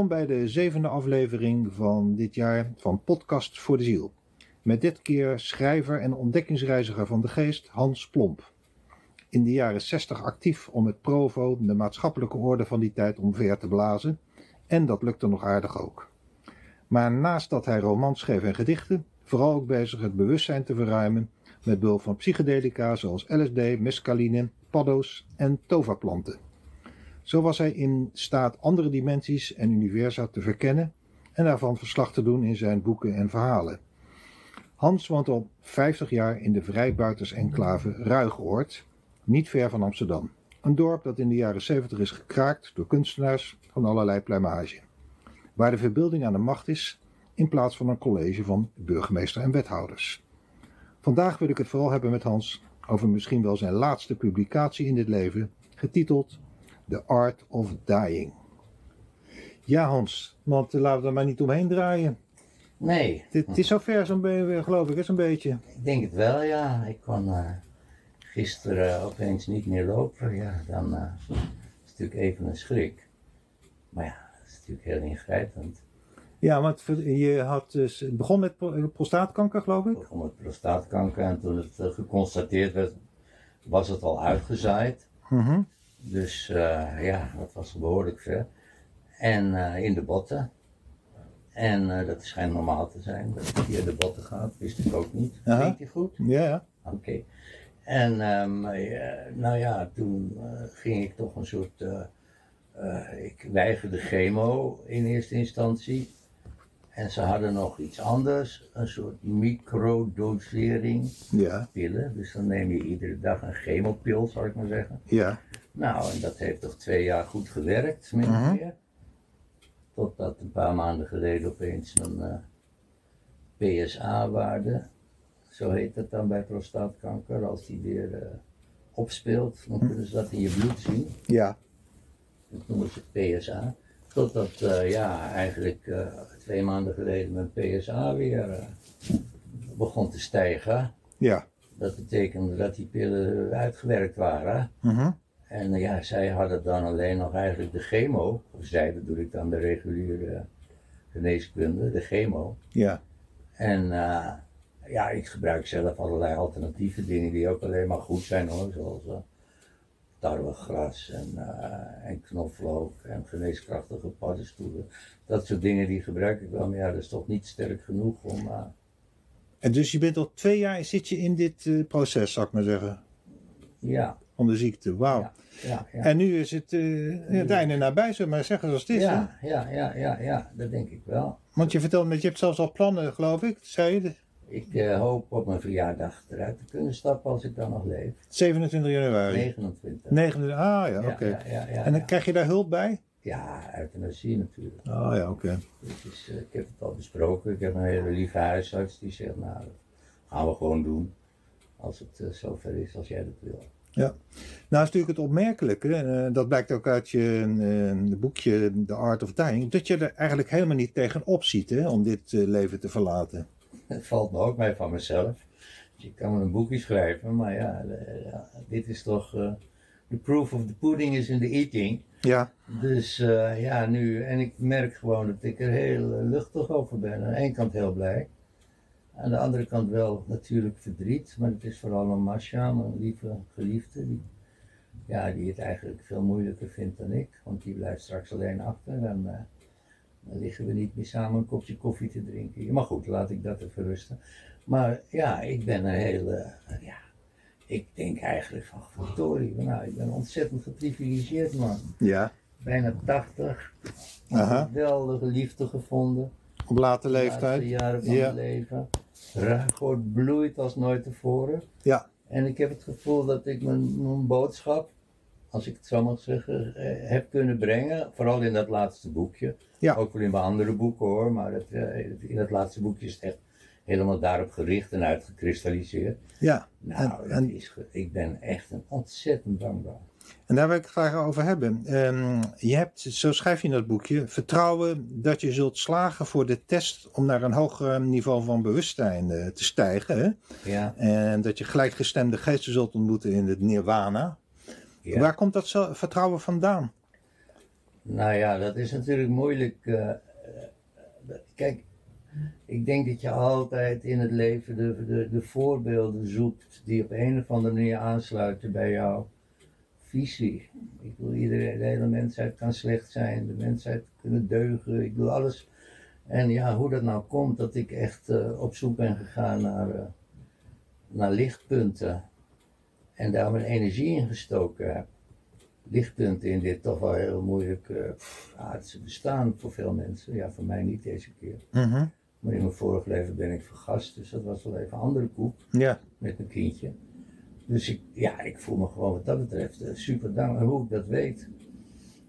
Welkom bij de zevende aflevering van dit jaar van Podcast voor de Ziel. Met dit keer schrijver en ontdekkingsreiziger van de geest Hans Plomp. In de jaren 60 actief om het Provo, de maatschappelijke orde van die tijd, omver te blazen. En dat lukte nog aardig ook. Maar naast dat hij romans schreef en gedichten, vooral ook bezig het bewustzijn te verruimen met behulp van psychedelica zoals LSD, mescaline, paddo's en tovaplanten. Zo was hij in staat andere dimensies en universa te verkennen en daarvan verslag te doen in zijn boeken en verhalen. Hans woont al 50 jaar in de vrijbuiters-enclave Ruigoord, niet ver van Amsterdam. Een dorp dat in de jaren 70 is gekraakt door kunstenaars van allerlei pluimage. Waar de verbeelding aan de macht is, in plaats van een college van burgemeester en wethouders. Vandaag wil ik het vooral hebben met Hans over misschien wel zijn laatste publicatie in dit leven, getiteld The Art of Dying. Ja, Hans, want laten we er maar niet omheen draaien. Nee, Het, het is zover, zo'n geloof ik, hè, zo'n beetje. ik denk het wel, ja. Ik kon eh, gisteren opeens niet meer lopen. Ja, dan eh, is het natuurlijk even een schrik. Maar ja, dat is natuurlijk heel ingrijpend. Ja, want je had dus, het begon met pro- prostaatkanker, geloof ik. Ik begon met prostaatkanker en toen het eh, geconstateerd werd, was het al uitgezaaid. Mhm. Dus eh, ja, dat was behoorlijk ver. En eh, in de botten. En eh, dat schijnt normaal te zijn, dat het via de botten gaat. Wist ik ook niet. Aha. Weet je goed? Ja, ja. Oké. En ehm, eh, nou ja, toen ging ik toch een soort. ik weigerde chemo in eerste instantie. En ze hadden nog iets anders, een soort microdosering Ja, pillen. Dus dan neem je iedere dag een chemopil, zal ik maar zeggen. ja. Nou, en dat heeft toch twee jaar goed gewerkt, min of Mhm. meer. Totdat een paar maanden geleden opeens een eh, PSA-waarde, zo heet het dan bij prostaatkanker, als die weer eh, opspeelt, dan kunnen ze dat in je bloed zien. Ja, Dat noemen ze PSA. Totdat, eh, ja, eigenlijk twee maanden geleden mijn PSA weer begon te stijgen. ja. Dat betekende dat die pillen uitgewerkt waren. Mhm. En eh, ja, zij hadden dan alleen nog eigenlijk de chemo. Of zij, doe ik dan de reguliere geneeskunde, de chemo. Ja, En eh, ja, ik gebruik zelf allerlei alternatieve dingen die ook alleen maar goed zijn hoor. Zoals eh tarwegras en, eh, en knoflook en geneeskrachtige paddenstoelen. Dat soort dingen die gebruik ik wel, maar ja, dat is toch niet sterk genoeg om... eh, en dus je bent al twee jaar zit je in dit eh, proces, zou ik maar zeggen, ja, van de ziekte. Wauw. ja, ja. En nu is het eh, het einde nabij, zullen we maar zeggen zoals het is. hè? Ja, ja, ja, ja, ja, dat denk ik wel. Want je vertelt me, je hebt zelfs al plannen, geloof ik, zei je, Ik eh, hoop op mijn verjaardag eruit te kunnen stappen als ik dan nog leef. 27 januari. 29. 29, ah ja, oké. Ja, ja, ja, ja, En dan krijg je daar hulp bij? Ja, euthanasie natuurlijk. Ah ja, oké. Het is, eh, ik heb het al besproken. Ik heb een hele lieve huisarts die zegt, nou, dat gaan we gewoon doen. Als het zover is als jij dat wil. Ja. Nou is natuurlijk het opmerkelijke, eh, dat blijkt ook uit je eh, boekje The Art of Dying, dat je er eigenlijk helemaal niet tegenop ziet hè, om dit eh, leven te verlaten. Het valt me ook mee van mezelf. Ik kan wel een boekje schrijven, maar ja, eh, dit is toch... eh the proof of the pudding is in the eating. Ja, Dus eh, ja, nu, en ik merk gewoon dat ik er heel eh, luchtig over ben. Aan de ene kant heel blij. Aan de andere kant wel natuurlijk verdriet. Maar het is vooral een Masha, mijn lieve geliefde, die, ja, die het eigenlijk veel moeilijker vindt dan ik. Want die blijft straks alleen achter en eh, dan liggen we niet meer samen een kopje koffie te drinken. Maar goed, laat ik dat even rusten. Maar ja, ik ben een hele, ja, ik denk eigenlijk van, verdorie, nou, ik ben ontzettend geprivilegeerd man ja. bijna 80. Aha. Geweldige liefde gevonden. Op late De leeftijd. jaren van Ja. leven. Ruigoord bloeit als nooit tevoren. Ja. En ik heb het gevoel dat ik mijn, mijn boodschap, als ik het zo mag zeggen, eh, heb kunnen brengen. Vooral in dat laatste boekje. Ja. Ook wel in mijn andere boeken hoor. Maar het, eh, in dat laatste boekje is het echt helemaal daarop gericht en uitgekristalliseerd. Ja, Nou, En- is, ik ben echt een ontzettend dankbaar. en daar wil ik het graag over hebben. Ehm, je hebt, zo schrijf je in dat boekje, vertrouwen dat je zult slagen voor de test om naar een hoger niveau van bewustzijn eh, te stijgen. Hè? Ja, En dat je gelijkgestemde geesten zult ontmoeten in het nirvana. ja. Waar komt dat zo- vertrouwen vandaan? Nou ja, dat is natuurlijk moeilijk. eh, eh, kijk, ik denk dat je altijd in het leven de, de, de voorbeelden zoekt die op een of andere manier aansluiten bij jouw visie. Ik wil iedereen, de hele mensheid kan slecht zijn, de mensheid kunnen deugen, ik wil alles. En ja, hoe dat nou komt dat ik echt eh, op zoek ben gegaan naar, eh, naar lichtpunten en daar mijn energie in gestoken heb. Lichtpunten in dit toch wel heel moeilijk uh, aardse bestaan voor veel mensen. Ja, voor mij niet deze keer. Mhm. Maar in mijn vorig leven ben ik vergast, dus dat was wel even een andere koek Ja, met mijn kindje. Dus ik, ja, ik voel me gewoon wat dat betreft eh, super dankbaar. Hoe ik dat weet,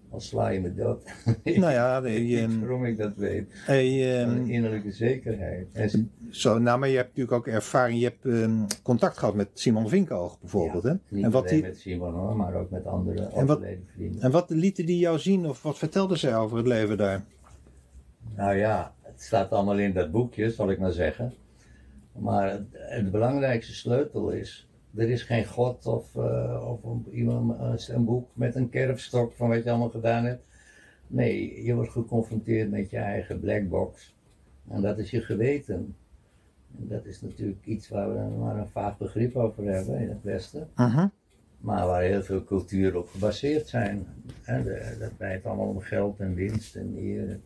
al sla je me dood. nou ja, je, niet waarom ik dat weet. eh, Een ehm, innerlijke zekerheid. En zo, nou, maar je hebt natuurlijk ook ervaring, je hebt ehm, contact gehad met Simon Vinkoog bijvoorbeeld. hè? niet En, wat alleen die, met Simon hoor, maar ook met andere En wat- vrienden. en wat lieten die jou zien of wat vertelden zij over het leven daar? Nou ja, staat allemaal in dat boekje, zal ik maar zeggen. Maar het, het belangrijkste sleutel is, er is geen God of, eh, of een, iemand, eh, een boek met een kerfstok van wat je allemaal gedaan hebt. Nee, je wordt geconfronteerd met je eigen black box. En dat is je geweten. En dat is natuurlijk iets waar we maar een vaag begrip over hebben in het Westen. Mhm. Maar waar heel veel culturen op gebaseerd zijn. Hè, dat draait allemaal om geld en winst en eer.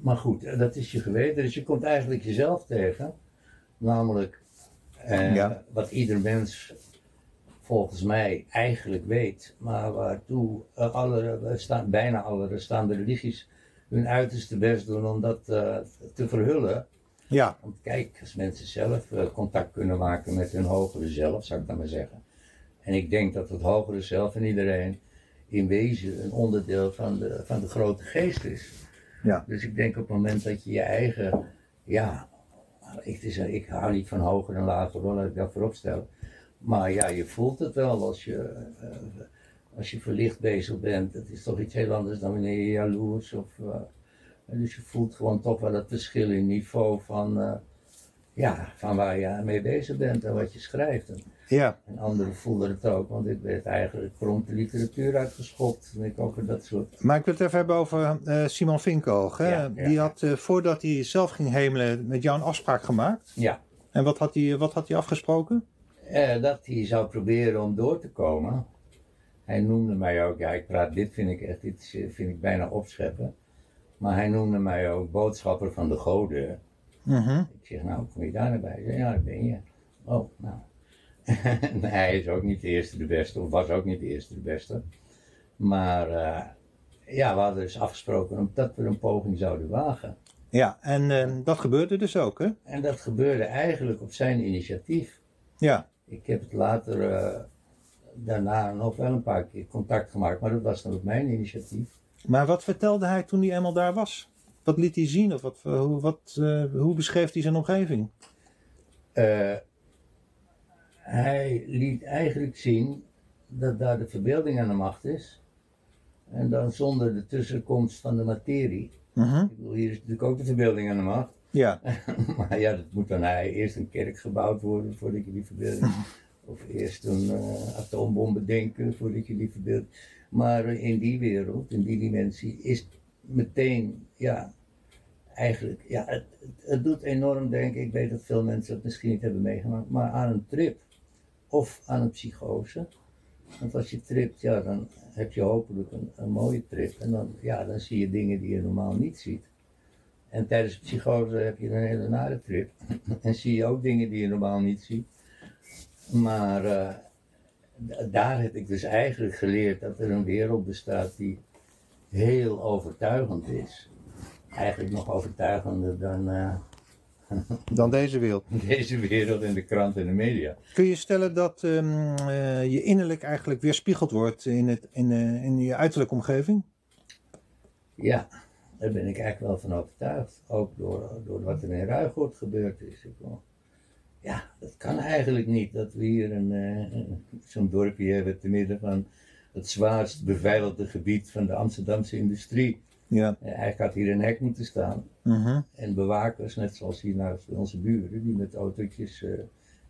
Maar goed, eh, dat is je geweten. Dus je komt eigenlijk jezelf tegen. Namelijk eh, Ja. wat ieder mens volgens mij eigenlijk weet. Maar waartoe eh, alle, staan, bijna alle restaande religies hun uiterste best doen om dat eh, te verhullen. Ja, Want kijk, als mensen zelf contact kunnen maken met hun hogere zelf, zou ik dan maar zeggen. En ik denk dat het hogere zelf in iedereen in wezen een onderdeel van de, van de grote geest is. Ja. Dus ik denk op het moment dat je je eigen, ja, ik, is, ik hou niet van hoger en lager rol, laat ik dat voorop stel. Maar ja, je voelt het wel als je, eh, als je verlicht bezig bent. Het is toch iets heel anders dan wanneer je jaloers of... eh, dus je voelt gewoon toch wel het verschil in niveau van, eh, ja, van waar je mee bezig bent en wat je schrijft. Ja. en anderen voelden het ook, want ik werd eigenlijk prompt de literatuur uitgeschopt. En ik over dat soort. Maar ik wil het even hebben over eh, Simon Vinkoog. Hè? Ja, ja. Die had, eh, voordat hij zelf ging hemelen, met jou een afspraak gemaakt. Ja, En wat had hij, wat had hij afgesproken? eh, dat hij zou proberen om door te komen. Hij noemde mij ook, ja, ik praat, dit vind ik echt, dit vind ik bijna opscheppen. Maar hij noemde mij ook boodschapper van de goden. Mhm. Ik zeg, nou, kom je daar naar bij? Hij zei, Ja, daar ben je. Oh, nou. Nee, hij is ook niet de eerste de beste, of was ook niet de eerste de beste. Maar eh, ja, we hadden dus afgesproken dat we een poging zouden wagen. Ja, en eh, dat gebeurde dus ook, hè? En dat gebeurde eigenlijk op zijn initiatief. Ja, Ik heb het later eh, daarna nog wel een paar keer contact gemaakt, maar dat was dan op mijn initiatief. maar wat vertelde hij toen hij eenmaal daar was? Wat liet hij zien of wat, hoe, wat, hoe beschreef hij zijn omgeving? Hij liet eigenlijk zien dat daar de verbeelding aan de macht is. En dan zonder de tussenkomst van de materie. Mhm. Ik bedoel, hier is natuurlijk ook de verbeelding aan de macht. Ja, maar ja, dat moet dan hij eerst een kerk gebouwd worden voordat je die verbeelding. Of eerst een eh, atoombom bedenken voordat je die verbeelding. Maar in die wereld, in die dimensie, is meteen, ja, eigenlijk, ja, het, het, doet enorm denken. Ik weet dat veel mensen het misschien niet hebben meegemaakt, maar aan een trip of aan een psychose. Want als je tript, ja, dan heb je hopelijk een, een mooie trip. En dan, ja, dan zie je dingen die je normaal niet ziet. En tijdens psychose heb je een hele nare trip. en zie je ook dingen die je normaal niet ziet. Maar eh, daar heb ik dus eigenlijk geleerd dat er een wereld bestaat die heel overtuigend is. Eigenlijk nog overtuigender dan eh, dan deze wereld. deze wereld in de krant en de media. Kun je stellen dat ehm, eh, je innerlijk eigenlijk weerspiegeld wordt in, het, in, eh, in je uiterlijke omgeving? Ja, daar ben ik eigenlijk wel van overtuigd. Ook door, door wat er in Ruigoord gebeurd is. Ja, dat kan eigenlijk niet dat we hier een, eh, zo'n dorpje hebben te midden van het zwaarst beveiligde gebied van de Amsterdamse industrie. Ja. Eh, eigenlijk had hier een hek moeten staan. Mhm. En bewakers, net zoals hier naast onze buren, die met autootjes eh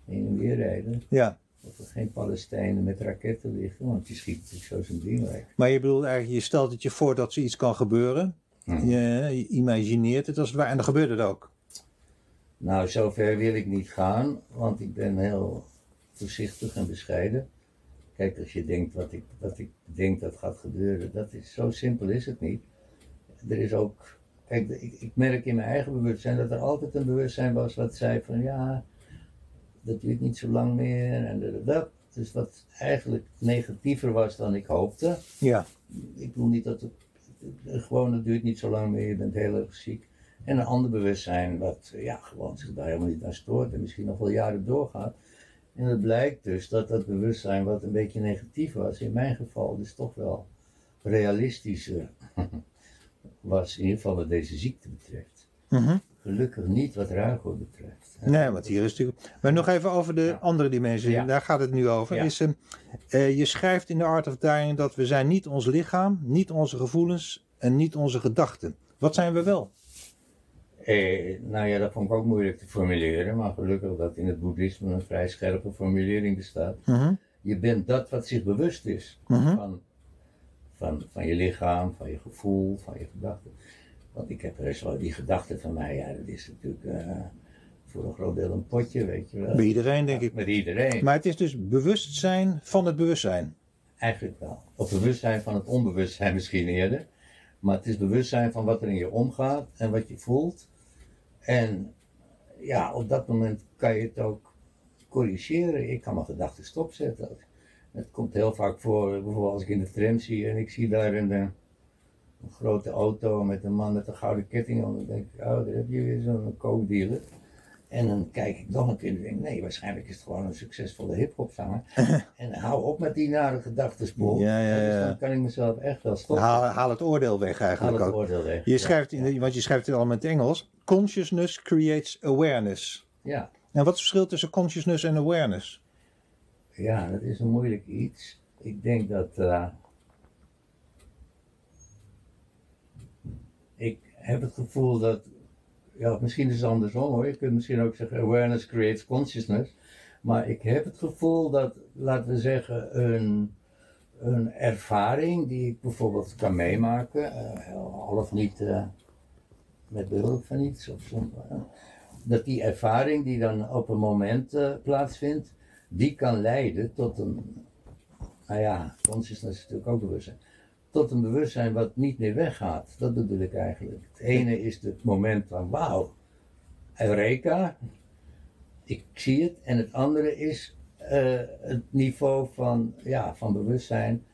heen en weer rijden. Ja. of er geen Palestijnen met raketten liggen, want die schiet natuurlijk zo zijn ding weg. Maar je bedoelt eigenlijk, je stelt het je voor dat zoiets kan gebeuren. Je, je imagineert het als het ware en dan gebeurt het ook. Nou, zover wil ik niet gaan, want ik ben heel voorzichtig en bescheiden. Kijk, als je denkt wat ik, wat ik denk dat gaat gebeuren, dat is, zo simpel is het niet. Er is ook, kijk, ik, ik merk in mijn eigen bewustzijn dat er altijd een bewustzijn was wat zei van ja, dat duurt niet zo lang meer en dat, dat. Dus wat eigenlijk negatiever was dan ik hoopte. Ja, Ik bedoel niet dat het, gewoon het duurt niet zo lang meer, je bent heel erg ziek. En een ander bewustzijn wat ja, gewoon zich daar helemaal niet aan stoort en misschien nog wel jaren doorgaat. En het blijkt dus dat dat bewustzijn wat een beetje negatief was, in mijn geval dus toch wel realistischer was, in ieder geval wat deze ziekte betreft. Mhm. Gelukkig niet wat Ruigo betreft. nee, want hier is natuurlijk... Maar nog even over de Ja. andere dimensie, Ja. daar gaat het nu over. Ja. Is, eh, eh, je schrijft in de Art of Dying dat we zijn niet ons lichaam, niet onze gevoelens en niet onze gedachten. Wat zijn we wel? Eh, nou ja, dat vond ik ook moeilijk te formuleren, maar gelukkig dat in het boeddhisme een vrij scherpe formulering bestaat. Mhm. Je bent dat wat zich bewust is Mhm. van, van, van je lichaam, van je gevoel, van je gedachten. Want ik heb er wel die gedachten van mij, ja, dat is natuurlijk eh, voor een groot deel een potje, weet je wel. Bij iedereen, denk ik. Met iedereen, Maar het is dus bewustzijn van het bewustzijn. eigenlijk wel. Of bewustzijn van het onbewustzijn misschien eerder. Maar het is bewustzijn van wat er in je omgaat en wat je voelt. En ja, op dat moment kan je het ook corrigeren. Ik kan mijn gedachten stopzetten. Het komt heel vaak voor, bijvoorbeeld als ik in de tram zie en ik zie daar een, eh, een grote auto met een man met een gouden ketting om. Dan denk ik, oh, daar heb je weer zo'n coke dealer. En dan kijk ik nog een keer en denk nee, waarschijnlijk is het gewoon een succesvolle hip-hopzanger. en hou op met die nare gedachtenspoor. Ja, ja, Dus ja. dan kan ik mezelf echt wel stoppen. Haal, haal het oordeel weg Haal eigenlijk het ook. oordeel weg. Je schrijft, in de, want je schrijft het allemaal in het Engels. Consciousness creates awareness. Ja. En wat is het verschil tussen consciousness en awareness? Ja, dat is een moeilijk iets. Ik denk dat. eh, ik heb het gevoel dat. Ja, misschien is het andersom hoor. Je kunt misschien ook zeggen: awareness creates consciousness. Maar ik heb het gevoel dat, laten we zeggen, een, een ervaring die ik bijvoorbeeld kan meemaken, eh, al of niet eh, met behulp van iets, of eh, dat die ervaring die dan op een moment plaatsvindt, die kan leiden tot een, nou ja, consciousness is natuurlijk ook bewustzijn, tot een bewustzijn wat niet meer weggaat. Dat bedoel ik eigenlijk. Het ene is het moment van wauw, Eureka, ik zie het. En het andere is eh, het niveau van, ja, van bewustzijn,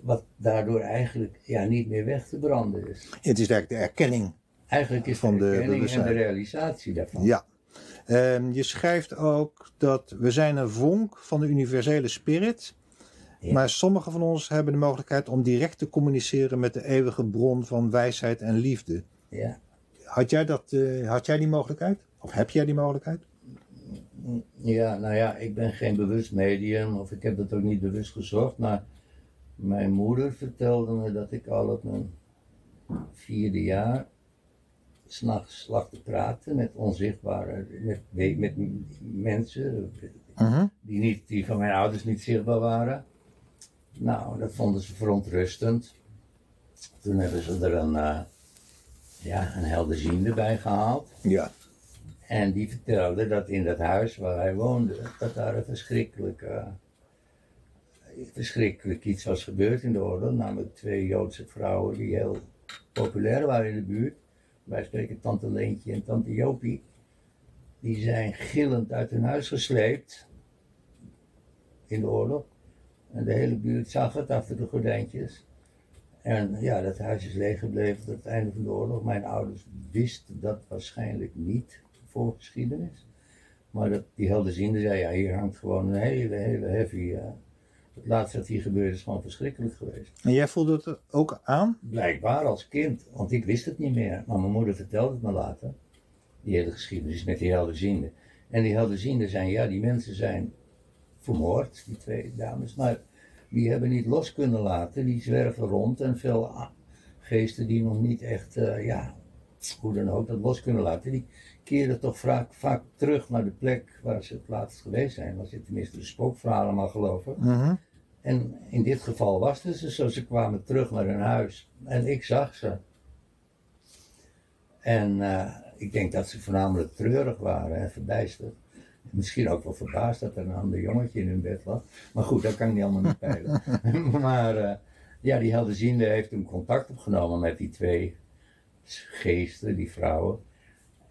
wat daardoor eigenlijk ja, niet meer weg te branden is. Het is eigenlijk de erkenning. Eigenlijk is Van de de erkenning en de realisatie daarvan. Ja. Ehm, je schrijft ook dat we zijn een vonk van de universele spirit. Ja. Maar sommigen van ons hebben de mogelijkheid om direct te communiceren met de eeuwige bron van wijsheid en liefde. Ja. Had jij, dat, eh, had jij die mogelijkheid? Of heb jij die mogelijkheid? Ja, nou ja, ik ben geen bewust medium, of ik heb dat ook niet bewust gezocht, maar mijn moeder vertelde me dat ik al op mijn vierde jaar s'nachts lag te praten met onzichtbare, met, met mensen Mhm. die, niet, die van mijn ouders niet zichtbaar waren. Nou, dat vonden ze verontrustend. Toen hebben ze er een, eh ja, een helderziende bij gehaald. Ja. En die vertelde dat in dat huis waar hij woonde, dat daar een verschrikkelijk, eh, verschrikkelijk iets was gebeurd in de oorlog. Namelijk twee Joodse vrouwen die heel populair waren in de buurt. Wij spreken tante Leentje en tante Jopie. Die zijn gillend uit hun huis gesleept in de oorlog. En de hele buurt zag het achter de gordijntjes. En ja, dat huis is leeg gebleven tot het einde van de oorlog. Mijn ouders wisten dat waarschijnlijk niet voor geschiedenis. Maar dat, die helderziende zei, ja, hier hangt gewoon een hele, hele heavy... eh, laatste wat hier gebeurde is gewoon verschrikkelijk geweest. En jij voelde het ook aan? Blijkbaar als kind, want ik wist het niet meer. Maar mijn moeder vertelde het me later. Die hele geschiedenis met die helderziende. En die helderziende zijn, ja, die mensen zijn vermoord, die twee dames. Maar die hebben niet los kunnen laten. Die zwerven rond en veel geesten die nog niet echt, eh, ja, hoe dan ook, dat los kunnen laten. Die keren toch vaak, vaak terug naar de plek waar ze het laatst geweest zijn. Als je tenminste de spookverhalen mag geloven. Mhm. En in dit geval was het dus zo, ze kwamen terug naar hun huis en ik zag ze. En eh, ik denk dat ze voornamelijk treurig waren en verbijsterd. Misschien ook wel verbaasd dat er een ander jongetje in hun bed lag. Maar goed, dat kan ik niet allemaal niet peilen. maar uh, ja, die helderziende heeft toen contact opgenomen met die twee geesten, die vrouwen.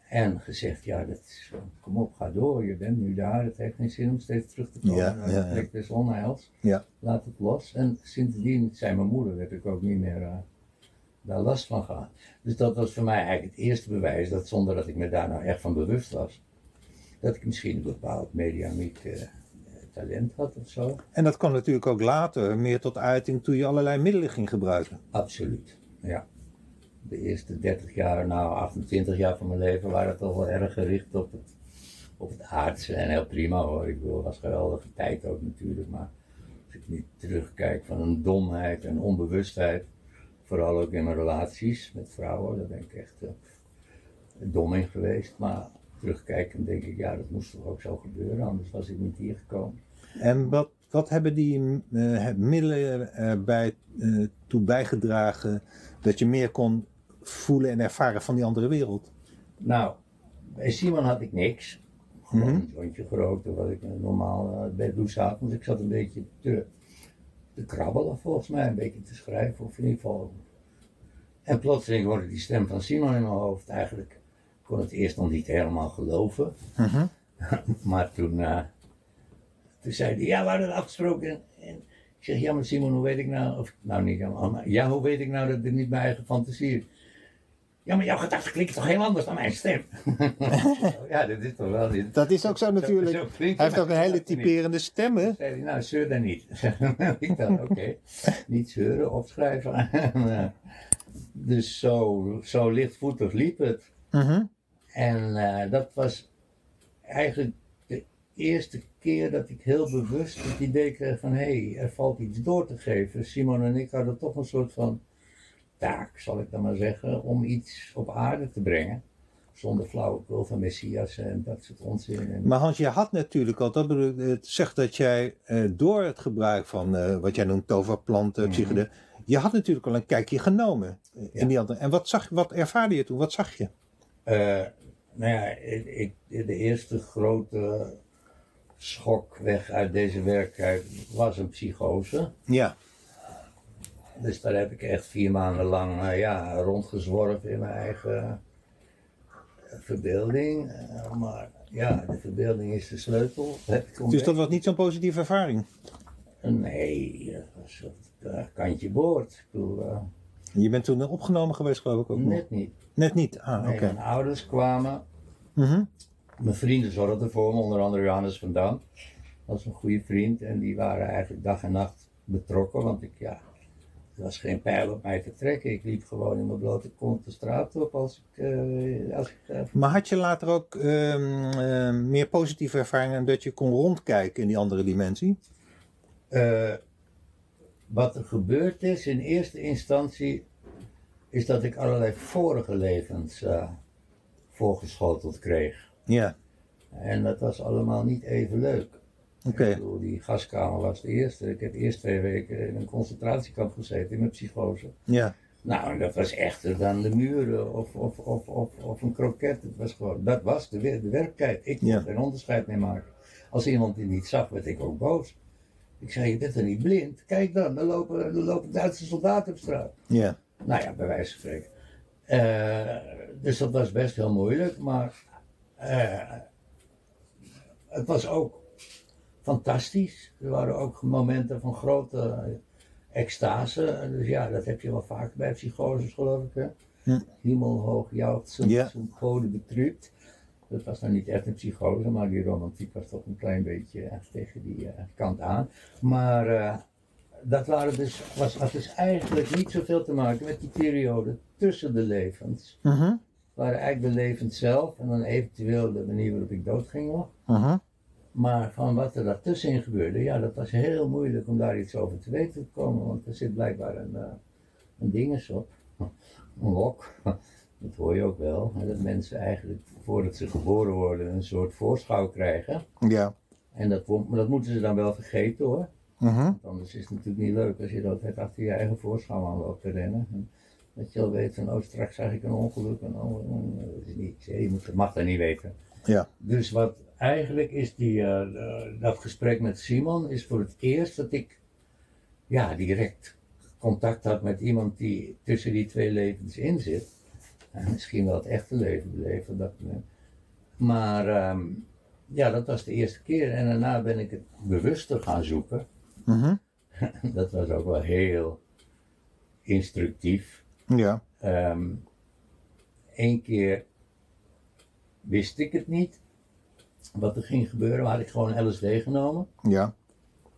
En gezegd, ja, dat is, kom op, ga door, je bent nu daar, het heeft geen zin om steeds terug te komen Ja, ja, ja. plek des onheils. Ja. Laat het los. En sindsdien, zei mijn moeder, heb ik ook niet meer eh, daar last van gehad. Dus dat was voor mij eigenlijk het eerste bewijs, dat zonder dat ik me daar nou echt van bewust was, dat ik misschien een bepaald mediamiek eh, talent had of zo. En dat kwam natuurlijk ook later meer tot uiting toen je allerlei middelen ging gebruiken. Absoluut, ja. De eerste 30 jaar, nou 28 jaar van mijn leven waren toch wel erg gericht op het, op het aardse. En heel prima hoor, ik bedoel, het was geweldige tijd ook natuurlijk. Maar als ik nu terugkijk van een domheid en onbewustheid, vooral ook in mijn relaties met vrouwen, daar ben ik echt eh, dom in geweest. Maar terugkijkend denk ik, ja dat moest toch ook zo gebeuren, anders was ik niet hier gekomen. En wat, wat hebben die eh, middelen erbij eh, toe bijgedragen dat je meer kon voelen en ervaren van die andere wereld? Nou, bij Simon had ik niks. Gewoon Mhm. een jointje gerookt, of wat ik eh, normaal uh, bij doe s'avonds. Ik zat een beetje te, te krabbelen volgens mij, een beetje te schrijven, of in ieder geval. En plotseling hoorde die stem van Simon in mijn hoofd. Eigenlijk ik kon het eerst nog niet helemaal geloven. Mhm. Maar toen, eh, toen zei hij, ja, we hadden het afgesproken. En ik zeg, ja, maar Simon, hoe weet ik nou, of nou niet maar ja, hoe weet ik nou dat dit niet mijn eigen fantasie is? Ja, maar jouw gedachten klinken toch heel anders dan mijn stem? ja, dat is toch wel dit. Dat is ook zo natuurlijk. zo klinkt Hij heeft ook een hele typerende stem, hè? Zei hij, nou, zeur dan niet. ik dacht, oké, niet zeuren, opschrijven. En, dus zo, zo lichtvoetig liep het. Mhm. En eh, dat was eigenlijk de eerste keer dat ik heel bewust het idee kreeg van hé, hey, er valt iets door te geven. Simon en ik hadden toch een soort van taak, zal ik dan maar zeggen, om iets op aarde te brengen. Zonder flauwekul van Messias en dat soort onzin. En, Maar Hans, je had natuurlijk al, dat bedoel, het zegt dat jij eh, door het gebruik van eh, wat jij noemt toverplanten, psychedel, je had natuurlijk al een kijkje genomen eh, Ja. in die andere. En wat, zag, wat ervaarde je toen? Wat zag je? Nou ja, ik, ik- de eerste grote schok weg uit deze werkelijkheid was een psychose. Ja. Dus daar heb ik echt vier maanden lang eh, ja, rondgezworven in mijn eigen eh, verbeelding. Eh, maar ja, de verbeelding is de sleutel. Heb ik Dus dat was niet zo'n positieve ervaring. Nee, dat was het kantje boord. Ik bedoel, Je bent toen opgenomen geweest, geloof ik ook. nog. net niet. Net niet. Ah, Nee, oké. Mijn ouders kwamen Mhm. Mijn vrienden zorgden voor me, onder andere Johannes van Dam. Dat was een goede vriend en die waren eigenlijk dag en nacht betrokken, want ik, ja, er was geen pijl op mij te trekken. Ik liep gewoon in mijn blote kont de straat op als ik, eh, als ik eh, Maar had je later ook ehm, eh, meer positieve ervaringen dat je kon rondkijken in die andere dimensie? Wat er gebeurd is in eerste instantie, is dat ik allerlei vorige levens voorgeschoteld kreeg. Ja, En dat was allemaal niet even leuk. Oké. Ik bedoel, die gaskamer was de eerste. Ik heb eerst twee weken in een concentratiekamp gezeten in mijn psychose. Ja. Nou, en dat was echter dan de muren of, of, of, of, of een kroket. Het was gewoon, dat was de, de werkelijkheid. Ik kon Ja. geen onderscheid mee maken. Als iemand die niet zag, werd ik ook boos. Ik zei, je bent er niet blind? Kijk dan, er lopen, er lopen Duitse soldaten op straat. Ja. Nou ja, bij wijze van spreken. Eh, dus dat was best heel moeilijk, maar eh, het was ook fantastisch. Er waren ook momenten van grote extase. Dus ja, dat heb je wel vaak bij psychoses, geloof ik. Hè? Hm. Hemelhoog Ja. zijn betrübt. Dat was nou niet echt een psychose, maar die romantiek was toch een klein beetje eh, tegen die eh, kant aan. Maar eh, dat waren dus, was, had dus eigenlijk niet zoveel te maken met die periode tussen de levens. Het waren eigenlijk de levens zelf en dan eventueel de manier waarop ik doodging nog. Maar van wat er daartussenin gebeurde, ja, dat was heel moeilijk om daar iets over te weten te komen. Want er zit blijkbaar een, eh een dinges op, een lok, Dat hoor je ook wel. Dat mensen eigenlijk voordat ze geboren worden een soort voorschouw krijgen. Ja. En dat, dat moeten ze dan wel vergeten hoor. Mhm. Want anders is het natuurlijk niet leuk als je de hele tijd achter je eigen voorschouw aan loopt te rennen. En dat je al weet van oh straks zag ik een ongeluk en oh, dat is niet, je mag dat niet weten. Ja. Dus wat eigenlijk is die, eh, eh, dat gesprek met Simon is voor het eerst dat ik ja, direct contact had met iemand die tussen die twee levens in zit. En misschien wel het echte leven beleven. Dat, maar ehm, ja, dat was de eerste keer. En daarna ben ik het bewuster gaan zoeken. Mhm. Dat was ook wel heel instructief. Ja. Eén keer wist ik het niet. Wat er ging gebeuren, had ik gewoon LSD genomen. Ja.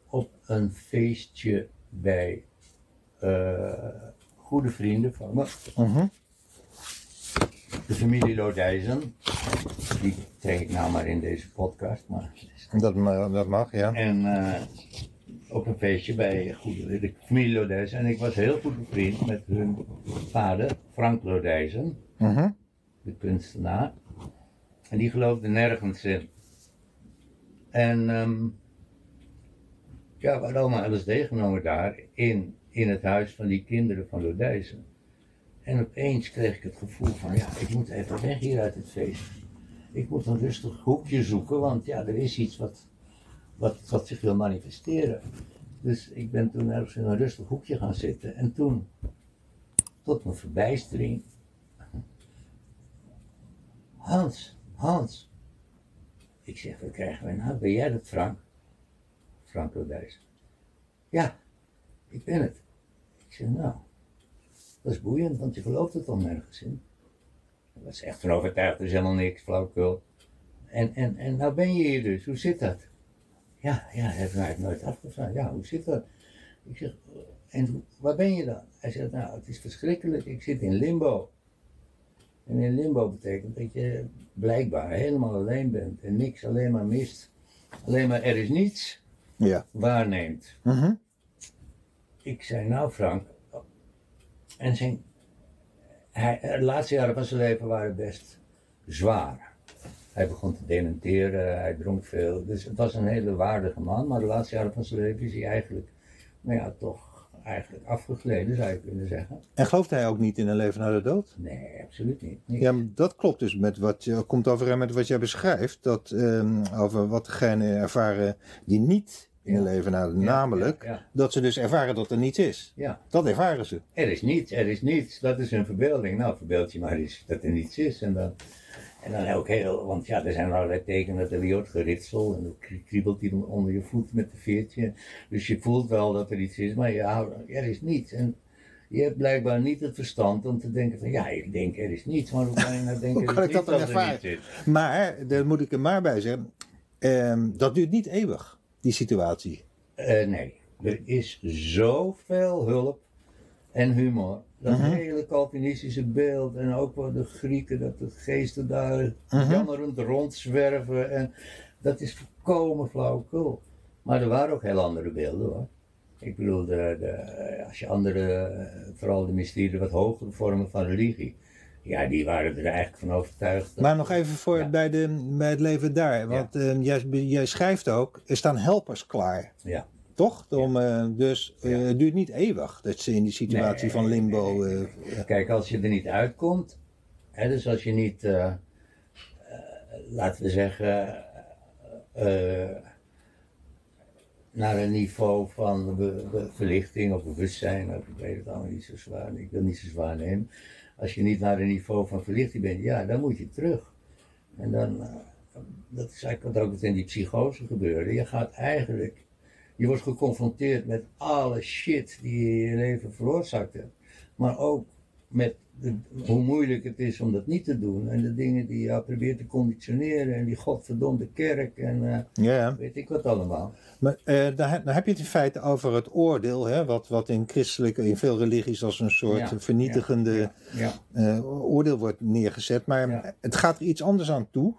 Op een feestje bij eh, goede vrienden van me. Mhm. De familie Lodijzen. Die trek ik nou maar in deze podcast. Maar Dat, dat mag, ja. En eh, op een feestje bij goede, de familie Lodijzen. En ik was heel goed bevriend met hun vader, Frank Lodijzen. Mhm. de kunstenaar. En die geloofde nergens in. En ehm, ja, we hadden allemaal LSD genomen daar in, in het huis van die kinderen van Lodijzen. En opeens kreeg ik het gevoel van, ja, ik moet even weg hier uit het feest. Ik moet een rustig hoekje zoeken, want ja, er is iets wat, wat, wat zich wil manifesteren. Dus ik ben toen ergens in een rustig hoekje gaan zitten. En toen, tot mijn verbijstering, Hans, Hans. Ik zeg, wat krijgen wij nou? Ben jij dat, Frank? Frank Lodijs. Ja, ik ben het. Ik zeg, nou, dat is boeiend, want je gelooft het al nergens in. Ik was echt van overtuigd, er is helemaal niks, flauwekul. En, en, en nou ben je hier dus, hoe zit dat? Ja, ja, dat heeft mij nooit afgevraagd. Ja, hoe zit dat? Ik zeg, en waar ben je dan? Hij zegt, nou, het is verschrikkelijk, ik zit in limbo. En in limbo betekent dat je blijkbaar helemaal alleen bent en niks alleen maar mist. Alleen maar er is niets Ja. waarneemt. Mhm. Ik zei, nou Frank, en zijn, hij, de laatste jaren van zijn leven waren best zwaar. Hij begon te dementeren, hij dronk veel. Dus het was een hele waardige man, maar de laatste jaren van zijn leven is hij eigenlijk, nou ja, toch eigenlijk afgegleden zou je kunnen zeggen. En gelooft hij ook niet in een leven na de dood? Nee, absoluut niet. Ja, maar dat klopt dus met wat je, komt overeen met wat jij beschrijft. Dat, ehm, over wat degenen ervaren die niet in een Ja. leven na de Ja, namelijk, Ja, dat ze dus ervaren dat er niets is. ja. Dat ervaren ze. Er is niets, er is niets. Dat is een verbeelding. Nou, verbeeld je maar eens dat er niets is. En dan, en dan ook heel, want ja, er zijn allerlei tekenen dat er weer wordt geritsel. En dan krie- kriebelt hij onder je voet met een veertje. Dus je voelt wel dat er iets is, maar je houdt, er is niets. En je hebt blijkbaar niet het verstand om te denken van, ja, ik denk er is niets. Maar hoe kan je nou denken Hoe kan is ik dat dan er ervaren? Maar, daar moet ik er maar bij zeggen, ehm, dat duurt niet eeuwig, die situatie. Eh, nee, er is zoveel hulp en humor. Dat Mhm. hele Calvinistische beeld en ook wel de Grieken, dat de geesten daar Mhm. jammerend rondzwerven. En dat is volkomen flauwekul. Maar er waren ook heel andere beelden hoor. Ik bedoel, de, de, als je andere, eh, vooral de mysterie, de wat hogere vormen van religie, ja, die waren er eigenlijk van overtuigd. dat- Maar nog even voor Ja. bij, de, bij het leven daar. Want ehm, jij, jij schrijft ook, er staan helpers klaar. Ja. Toch? Om, eh, dus eh, Ja. het duurt niet eeuwig dat ze in die situatie Nee, van limbo. nee, nee, eh, Kijk, als je er niet uitkomt, hè, dus als je niet, laten we zeggen, naar een niveau van be- be- verlichting of bewustzijn, of ik weet het allemaal niet zo zwaar, ik wil niet zo zwaar nemen. Als je niet naar een niveau van verlichting bent, ja, dan moet je terug. En dan, dat is eigenlijk wat ook in die psychose gebeurde. Je gaat eigenlijk, je wordt geconfronteerd met alle shit die je in je leven veroorzaakt hebt. Maar ook met de- hoe moeilijk het is om dat niet te doen. En de dingen die je probeert te conditioneren. En die godverdomde kerk en eh, weet ik wat allemaal. Maar eh, dan, heb- je het in feite over het oordeel, hè, wat, wat in christelijke, in veel religies als een soort Ja, vernietigende Ja, ja. eh, oordeel wordt neergezet. Maar het gaat er iets anders aan toe.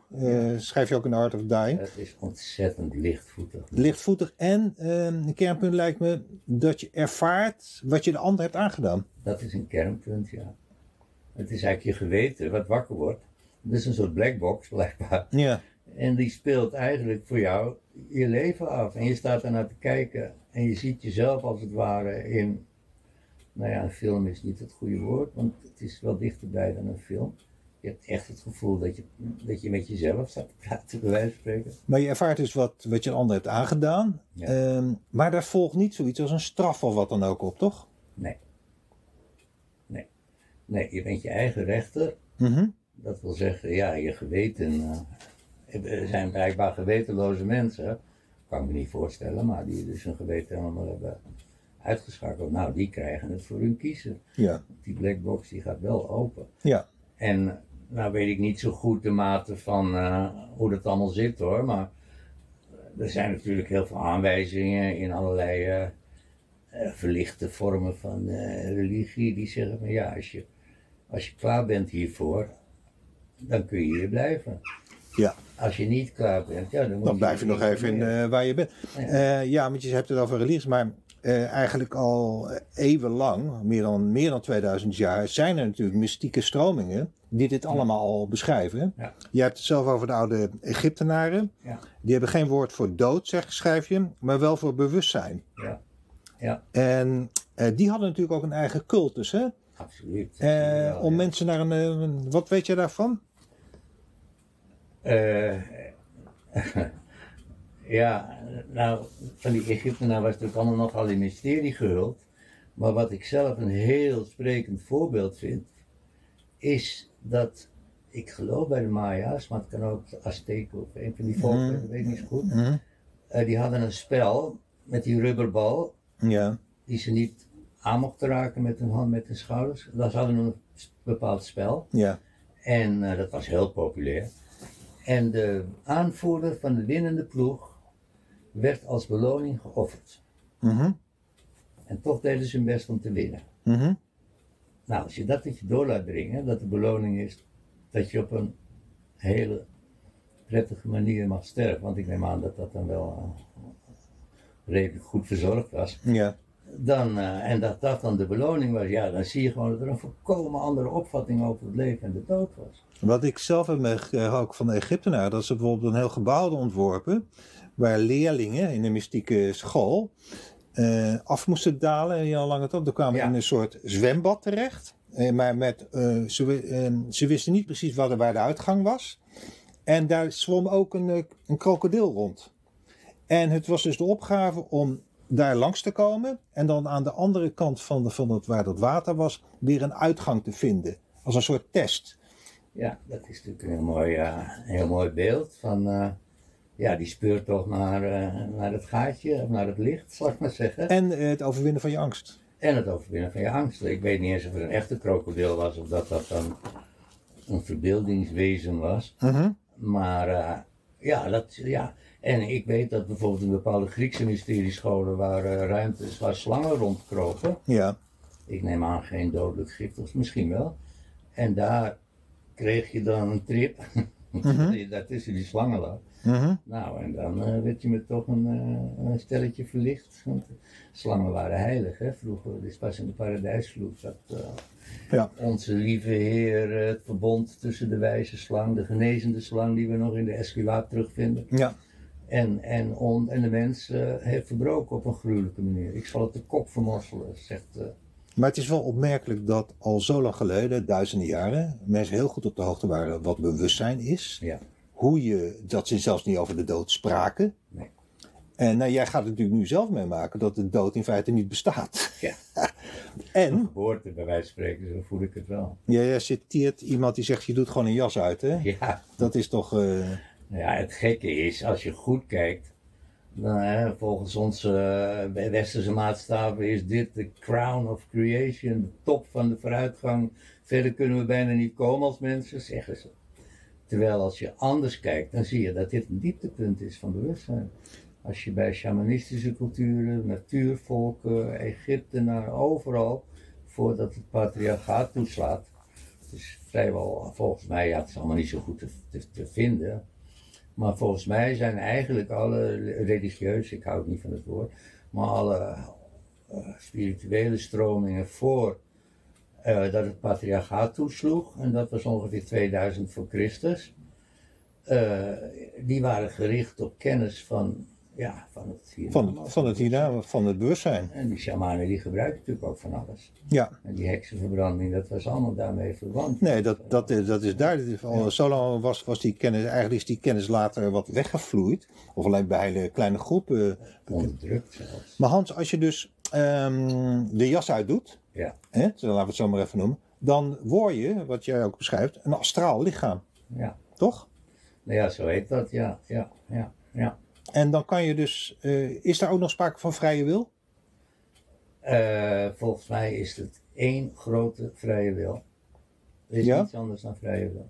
Schrijf je ook in Art of Dying. Het is ontzettend lichtvoetig. Lichtvoetig en eh, een kernpunt lijkt me dat je ervaart wat je de ander hebt aangedaan. Dat is een kernpunt, ja. Het is eigenlijk je geweten wat wakker wordt. Het is een soort blackbox blijkbaar. Ja. En die speelt eigenlijk voor jou je leven af. En je staat ernaar te kijken en je ziet jezelf als het ware in. Nou ja, een film is niet het goede woord, want het is wel dichterbij dan een film. Je hebt echt het gevoel dat je, dat je met jezelf staat te praten, bij wijze van spreken. Maar je ervaart dus wat, wat je een ander hebt aangedaan. Ja. Ehm, maar daar volgt niet zoiets als een straf of wat dan ook op, toch? Nee. Nee. Nee, je bent je eigen rechter. Mhm. Dat wil zeggen, ja, je geweten. eh, er zijn blijkbaar gewetenloze mensen. Kan ik me niet voorstellen, maar die dus hun geweten helemaal hebben uitgeschakeld. Nou, die krijgen het voor hun kiezen. Ja. Die blackbox die gaat wel open. Ja. En nou weet ik niet zo goed de mate van eh, hoe dat allemaal zit hoor, maar er zijn natuurlijk heel veel aanwijzingen in allerlei eh, verlichte vormen van religie die zeggen van ja, als je, als je klaar bent hiervoor, dan kun je hier blijven. Ja. Als je niet klaar bent, ja, dan, moet Dan blijf je nog even in eh, waar je bent. Ja. Eh, ja, want je hebt het over religies, maar eh, eigenlijk al eeuwenlang, meer dan, meer dan 2000 jaar, zijn er natuurlijk mystieke stromingen die dit allemaal al beschrijven. Ja. Je hebt het zelf over de oude Egyptenaren. Ja. Die hebben geen woord voor dood, zeg, schrijf je, maar wel voor bewustzijn. Ja. Ja, En die hadden natuurlijk ook een eigen cultus, hè? Absoluut. Eh, Wel, om ja. mensen naar een, eh, een- Wat weet je daarvan? Eh, ja, nou, van die Egyptenaren was natuurlijk allemaal nogal in mysterie gehuld. Maar wat ik zelf een heel sprekend voorbeeld vind, is dat, ik geloof bij de Maya's, maar het kan ook de Azteken of een van die volken, Mhm. dat weet ik niet zo goed. Mhm. Die hadden een spel met die rubberbal, Ja. die ze niet aan mochten raken met hun hand, met hun schouders. Dat hadden een bepaald spel. Ja. En eh, dat was heel populair. En de aanvoerder van de winnende ploeg werd als beloning geofferd. Mhm. En toch deden ze hun best om te winnen. Mhm. Nou, als je dat tot je door laat dringen, dat de beloning is dat je op een hele prettige manier mag sterven. Want ik neem aan dat dat dan wel eh, redelijk goed verzorgd was. Ja. Dan, eh, en dat dat dan de beloning was, ja, dan zie je gewoon dat er een volkomen andere opvatting over het leven en de dood was. Wat ik zelf heb ook van de Egyptenaren, dat ze bijvoorbeeld een heel gebouw ontworpen, waar leerlingen in een mystieke school eh, af moesten dalen en al lang het op. Dan kwamen Ja. in een soort zwembad terecht. Eh, maar met, ze, wi- ze wisten niet precies waar de, waar de uitgang was. En daar zwom ook een, een krokodil rond. En het was dus de opgave om daar langs te komen en dan aan de andere kant van, de, van het, waar dat water was, weer een uitgang te vinden. Als een soort test. Ja, dat is natuurlijk een heel mooi, eh, een heel mooi beeld van, eh, ja, die speurt toch naar, eh, naar het gaatje, of naar het licht, zal ik maar zeggen. En het overwinnen van je angst. En het overwinnen van je angsten. Ik weet niet eens of het een echte krokodil was, of dat dat dan een verbeeldingswezen was. Maar eh, ja, dat, ja, en ik weet dat bijvoorbeeld in bepaalde Griekse mysteriescholen waar eh, ruimtes waar slangen rondkropen, Ja. ik neem aan geen dodelijk gift, of misschien wel. En daar kreeg je dan een trip, daar tussen die slangen lag. Mhm. Nou, en dan eh, werd je met toch een, eh, een stelletje verlicht. Want slangen waren heilig, hè, vroeger. Dus pas in de paradijsvloed dat Ja. onze lieve Heer het verbond tussen de wijze slang, de genezende slang die we nog in de Esquilaat terugvinden, Ja. En, en, on, en de mens eh, heeft verbroken op een gruwelijke manier. Ik zal het de kop vermorselen, zegt eh, Maar het is wel opmerkelijk dat al zo lang geleden, duizenden jaren, mensen heel goed op de hoogte waren wat bewustzijn is. ja. Hoe je, dat ze zelfs niet over de dood spraken. Nee. En nou, jij gaat het natuurlijk nu zelf meemaken dat de dood in feite niet bestaat. Ja. En Geboorte, bij wijze van spreken, zo voel ik het wel. jij citeert iemand die zegt, je doet gewoon een jas uit. Hè? Ja, Dat is toch... eh, ja, het gekke is, als je goed kijkt, dan, hè, volgens onze eh, westerse maatstaven is dit de crown of creation, de top van de vooruitgang. Verder kunnen we bijna niet komen als mensen, zeggen ze. Terwijl als je anders kijkt, dan zie je dat dit een dieptepunt is van bewustzijn. Als je bij shamanistische culturen, natuurvolken, Egyptenaren, overal, voordat het patriarchaat toeslaat, is vrijwel, volgens mij, ja, het is allemaal niet zo goed te, te vinden. Maar volgens mij zijn eigenlijk alle religieuze, ik hou niet van het woord, maar alle eh, spirituele stromingen voor eh, dat het patriarchaat toesloeg. En dat was ongeveer 2000 voor Christus. Eh, die waren gericht op kennis van, ja, van het hiernamaals. Van, van het hierna, van het bewustzijn. En die shamanen die gebruikten natuurlijk ook van alles. Ja. En die heksenverbranding, dat was allemaal daarmee verwant. Nee, dat, dat, is- dat is duidelijk. Al Zo lang was, was die kennis, eigenlijk is die kennis later wat weggevloeid. Of alleen bij hele kleine groepen. Onderdrukt zelfs. Maar Hans, als je dus ehm, de jas uitdoet, Ja, hè, laten we het zo maar even noemen. Dan word je, wat jij ook beschrijft, een astraal lichaam. ja. Toch? Nou ja, zo heet dat, ja, ja, ja, ja. En dan kan je dus, eh, is daar ook nog sprake van vrije wil? Eh, volgens mij is het één grote vrije wil. Er is Ja? niets anders dan vrije wil.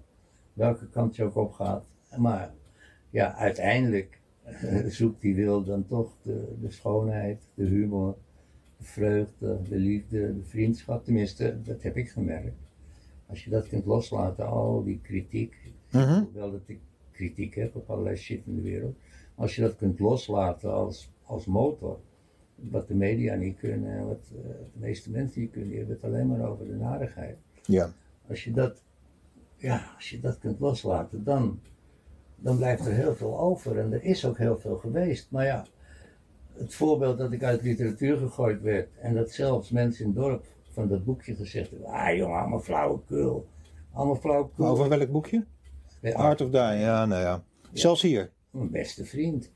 Welke kant je ook op gaat. Maar ja, uiteindelijk eh, zoekt die wil dan toch de, de schoonheid, de humor, de vreugde, de liefde, de vriendschap. Tenminste, dat heb ik gemerkt. Als je dat kunt loslaten, al die kritiek. Mhm. Hoewel dat ik kritiek heb op allerlei shit in de wereld. Als je dat kunt loslaten als, als motor. Wat de media niet kunnen en wat eh, de meeste mensen niet kunnen, die hebben het alleen maar over de narigheid. Ja. Als je dat, ja, als je dat kunt loslaten, dan, dan blijft er heel veel over. En er is ook heel veel geweest. Maar ja, het voorbeeld dat ik uit literatuur gegooid werd. En dat zelfs mensen in het dorp van dat boekje gezegd hebben. Ah jongen, allemaal flauwekul. Allemaal flauwekul. Over welk boekje? Art of Dying, ja, nou ja. Zelfs hier. Mijn beste vriend.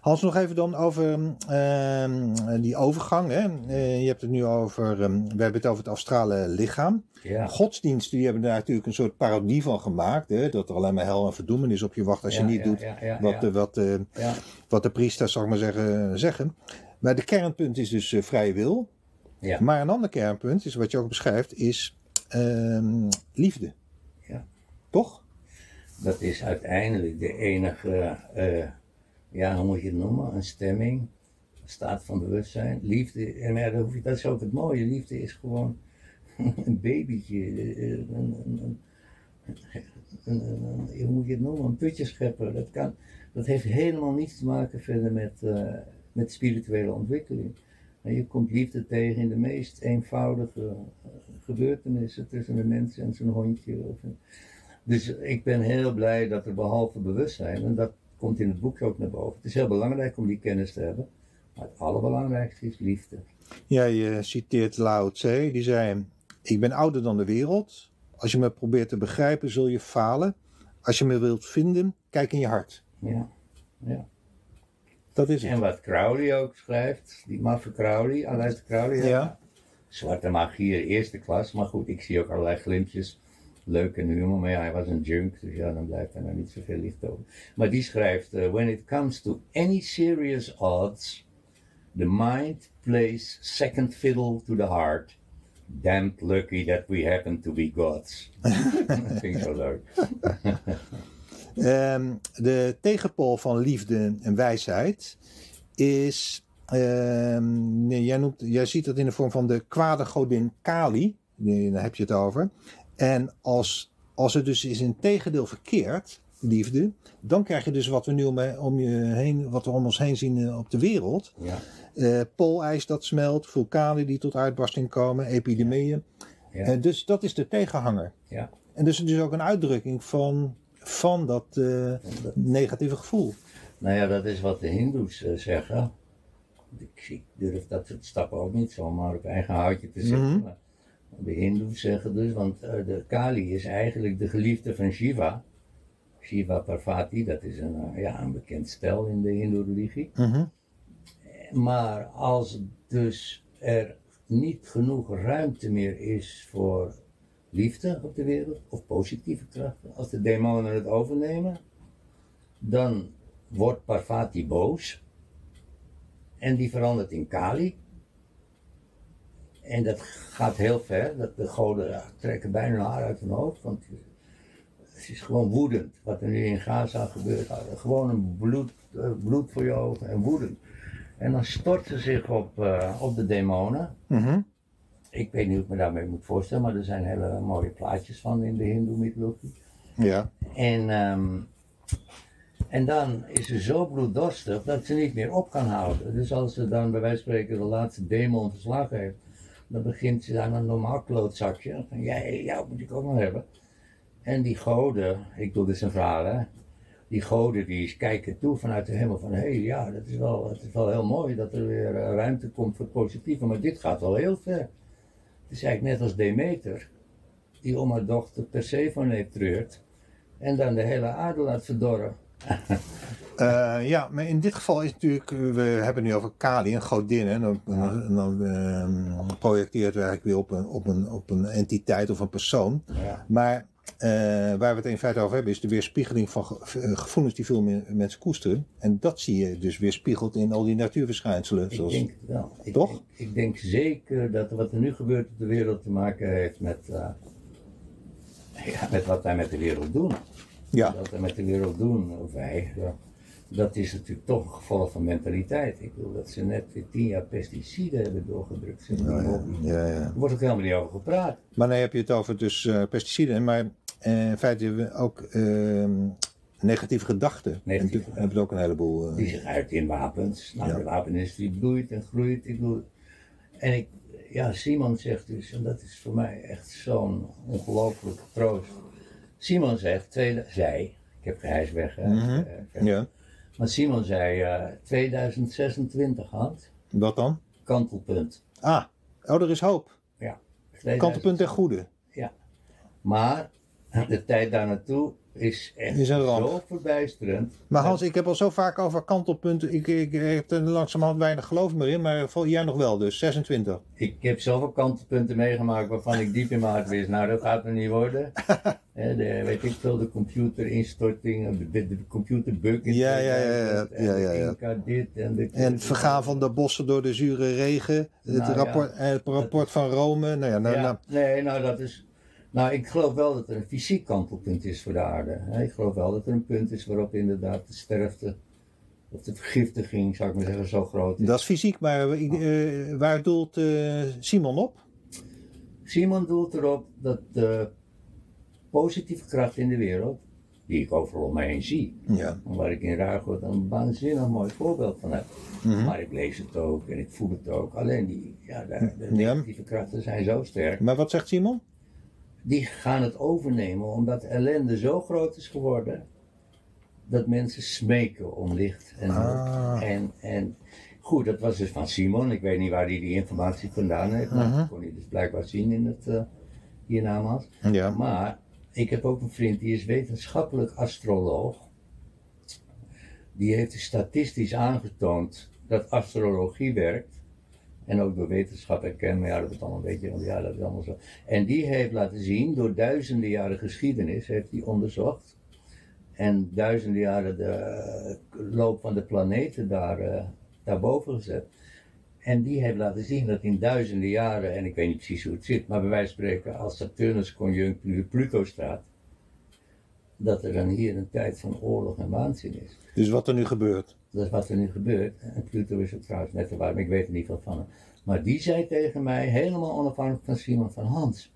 Hans, nog even dan over ehm, die overgang. Hè? Eh, je hebt het nu over, ehm, we hebben het over het astrale lichaam. Ja. Godsdiensten die hebben daar natuurlijk een soort parodie van gemaakt. Hè? Dat er alleen maar hel en verdoemenis op je wacht als je niet ja, doet wat, eh, Ja, wat de priesters, zal ik maar zeggen, zeggen. Maar de kernpunt is dus eh, vrije wil. Ja. Maar een ander kernpunt, is wat je ook beschrijft, is ehm, liefde. Ja. Toch? Dat is uiteindelijk de enige, eh, ja, hoe moet je het noemen? Een stemming, een staat van bewustzijn. Liefde, en ja, dat, je, dat is ook het mooie. Liefde is gewoon een babytje. eh, Een, een, een, hoe moet je het noemen? Een putjeschepper. Dat, kan, dat heeft helemaal niets te maken verder met, eh, met spirituele ontwikkeling. En je komt liefde tegen in de meest eenvoudige eh, gebeurtenissen tussen een mens en zijn hondje. Of dus ik ben heel blij dat er behalve bewustzijn, en dat komt in het boek ook naar boven. Het is heel belangrijk om die kennis te hebben. Maar het allerbelangrijkste is liefde. Jij eh, citeert Lao Tse, die zei: Ik ben ouder dan de wereld. Als je me probeert te begrijpen, zul je falen. Als je me wilt vinden, kijk in je hart. Ja. ja. Dat is het. En wat Crowley ook schrijft, die maffe Crowley, Aleid Crowley. Ja. Zwarte magie, eerste klas. Maar goed, ik zie ook allerlei glimpjes. Leuk en humor, maar ja, hij was een junk, dus ja, dan blijft er nou niet zoveel licht over. Maar die schrijft, eh, when it comes to any serious odds, the mind plays second fiddle to the heart. Damned lucky that we happen to be gods. dat vind ik zo leuk. Ehm, de tegenpool van liefde en wijsheid is. ehm, nee, jij, noemt, jij ziet dat in de vorm van de kwade godin Kali. Daar heb je het over. En als, als het dus is in tegendeel verkeerd, liefde, dan krijg je dus wat we nu om, om je heen, wat we om ons heen zien eh, op de wereld. Ja, Eh, poolijs dat smelt, vulkanen die tot uitbarsting komen, epidemieën. Ja. Eh, dus dat is de tegenhanger. ja. En dus het is ook een uitdrukking van, van dat negatieve gevoel. Nou ja, dat is wat de Hindoes zeggen. Ik, durf dat soort stappen ook niet zomaar op eigen houtje te zetten. Mhm. De Hindoes zeggen dus, want eh, de Kali is eigenlijk de geliefde van Shiva. Shiva Parvati, dat is een, eh, ja, een bekend stel in de Hindoe-religie. Mhm. Maar als dus er niet genoeg ruimte meer is voor liefde op de wereld, of positieve krachten, als de demonen het overnemen, dan wordt Parvati boos en die verandert in Kali. En dat gaat heel ver, dat de goden trekken bijna haar uit hun hoofd, want het is gewoon woedend wat er nu in Gaza gebeurt. Gewoon een bloed, eh, bloed voor je ogen en woedend. En dan stort ze zich op, eh, op de demonen. Mhm. Ik weet niet hoe ik me daarmee moet voorstellen, maar er zijn hele mooie plaatjes van in de Hindoe mythologie. Ja. En, ehm, en dan is ze zo bloeddorstig dat ze niet meer op kan houden. Dus als ze dan bij wijze van spreken de laatste demon verslagen heeft, dan begint ze aan een normaal klootzakje. Van, ja, jou moet ik ook nog hebben. En die goden, ik bedoel, dit een verhaal hè. Die goden die kijken toe vanuit de hemel van, hé ja, dat is wel, het is wel heel mooi dat er weer eh, ruimte komt voor het positieve, maar dit gaat wel heel ver. Het is eigenlijk net als Demeter, die om haar dochter Persephone treurt en dan de hele aarde laat verdorren. Eh, ja, maar in dit geval is natuurlijk, eh, we hebben het nu over Kali, een godin. En dan, Ja. en dan ehm, projecteert we eigenlijk weer op een, op, een, op een entiteit of een persoon. Ja. Maar eh, waar we het in feite over hebben, is de weerspiegeling van ge- gevoelens die veel meer mensen koesteren. En dat zie je dus weerspiegeld in al die natuurverschijnselen. Ik Zoals, denk het wel. Ik Toch? Ik denk zeker dat wat er nu gebeurt op de wereld te maken heeft met, ja, met wat wij met de wereld doen. ja, Wat wij met de wereld doen, of wij, ja, dat is natuurlijk toch een gevolg van mentaliteit. Ik bedoel dat ze net tien jaar pesticiden hebben doorgedrukt. ja, ja, ja, ja. Er wordt ook helemaal niet over gepraat. Maar dan heb je het over dus eh, pesticiden, maar eh, in feite ook ehm, negatieve gedachten. En Negatieve hebben we ook een heleboel. eh, Die zich uit in wapens. Nou, de wapenindustrie bloeit en groeit. Ik bedoel, en ik, ja, Simon zegt dus, en dat is voor mij echt zo'n ongelooflijke troost. Simon zegt, tweede, zei, ik heb geheis weg, hè, Mhm. ja, maar Simon zei eh, 2026, Hans, wat dan? kantelpunt. Ah, oh, er is hoop. Ja. Kantelpunt ten goede. Maar de tijd daar naartoe is echt Is een ramp. zo verbijsterend. Maar Hans, ik heb al zo vaak over kantelpunten. Ik, ik, heb er langzamerhand weinig geloof meer in, maar vol- jij nog wel dus, 26. Ik heb zoveel kantelpunten meegemaakt waarvan ik diep in mijn hart wist, nou dat gaat er niet worden. De, weet ik veel, de computerinstorting, de, de, de computerbug Ja, ja, ja, ja, 2000, en ja, ja, ja. Dit en de... En het vergaan van de bossen door de zure regen. Het, Nou, ja. rapport, eh, het rapport van Rome. Nou ja, nou, Ja, nou, nee, nou dat is... Nou, ik geloof wel dat er een fysiek kantelpunt is voor de aarde. Ik geloof wel dat er een punt is waarop inderdaad de sterfte, of de vergiftiging, zou ik maar zeggen, zo groot is. dat is fysiek, maar eh, waar doelt eh, Simon op? Simon doelt erop dat de positieve kracht in de wereld, die ik overal om mij heen zie, Ja. waar ik in Ruigoord een waanzinnig mooi voorbeeld van heb. Mhm. Maar ik lees het ook en ik voel het ook. Alleen die, ja, de, de Ja. negatieve krachten zijn zo sterk. Maar wat zegt Simon? Die gaan het overnemen omdat de ellende zo groot is geworden. Dat mensen smeken om licht. En, Ah. en, en goed, dat was dus van Simon. Ik weet niet waar hij die informatie vandaan heeft. Maar Mhm. dat kon hij dus blijkbaar zien in het uh, hiernamaals. Ja. Maar ik heb ook een vriend die is wetenschappelijk astroloog. Die heeft dus statistisch aangetoond dat astrologie werkt. En ook door wetenschap erkennen, maar ja, dat is allemaal een beetje, ja, dat is allemaal zo. En die heeft laten zien, door duizenden jaren geschiedenis, heeft hij onderzocht. En duizenden jaren de loop van de planeten daar, eh, daarboven gezet. En die heeft laten zien dat in duizenden jaren, en ik weet niet precies hoe het zit, maar bij wijze van spreken, als Saturnus conjunctuur Pluto staat, dat er dan hier een tijd van oorlog en waanzin is. Dus wat er nu gebeurt. Dat is wat er nu gebeurt. En Pluto is ook trouwens net te warm, ik weet er niet veel van. Maar die zei tegen mij, helemaal onafhankelijk van Simon van Hans.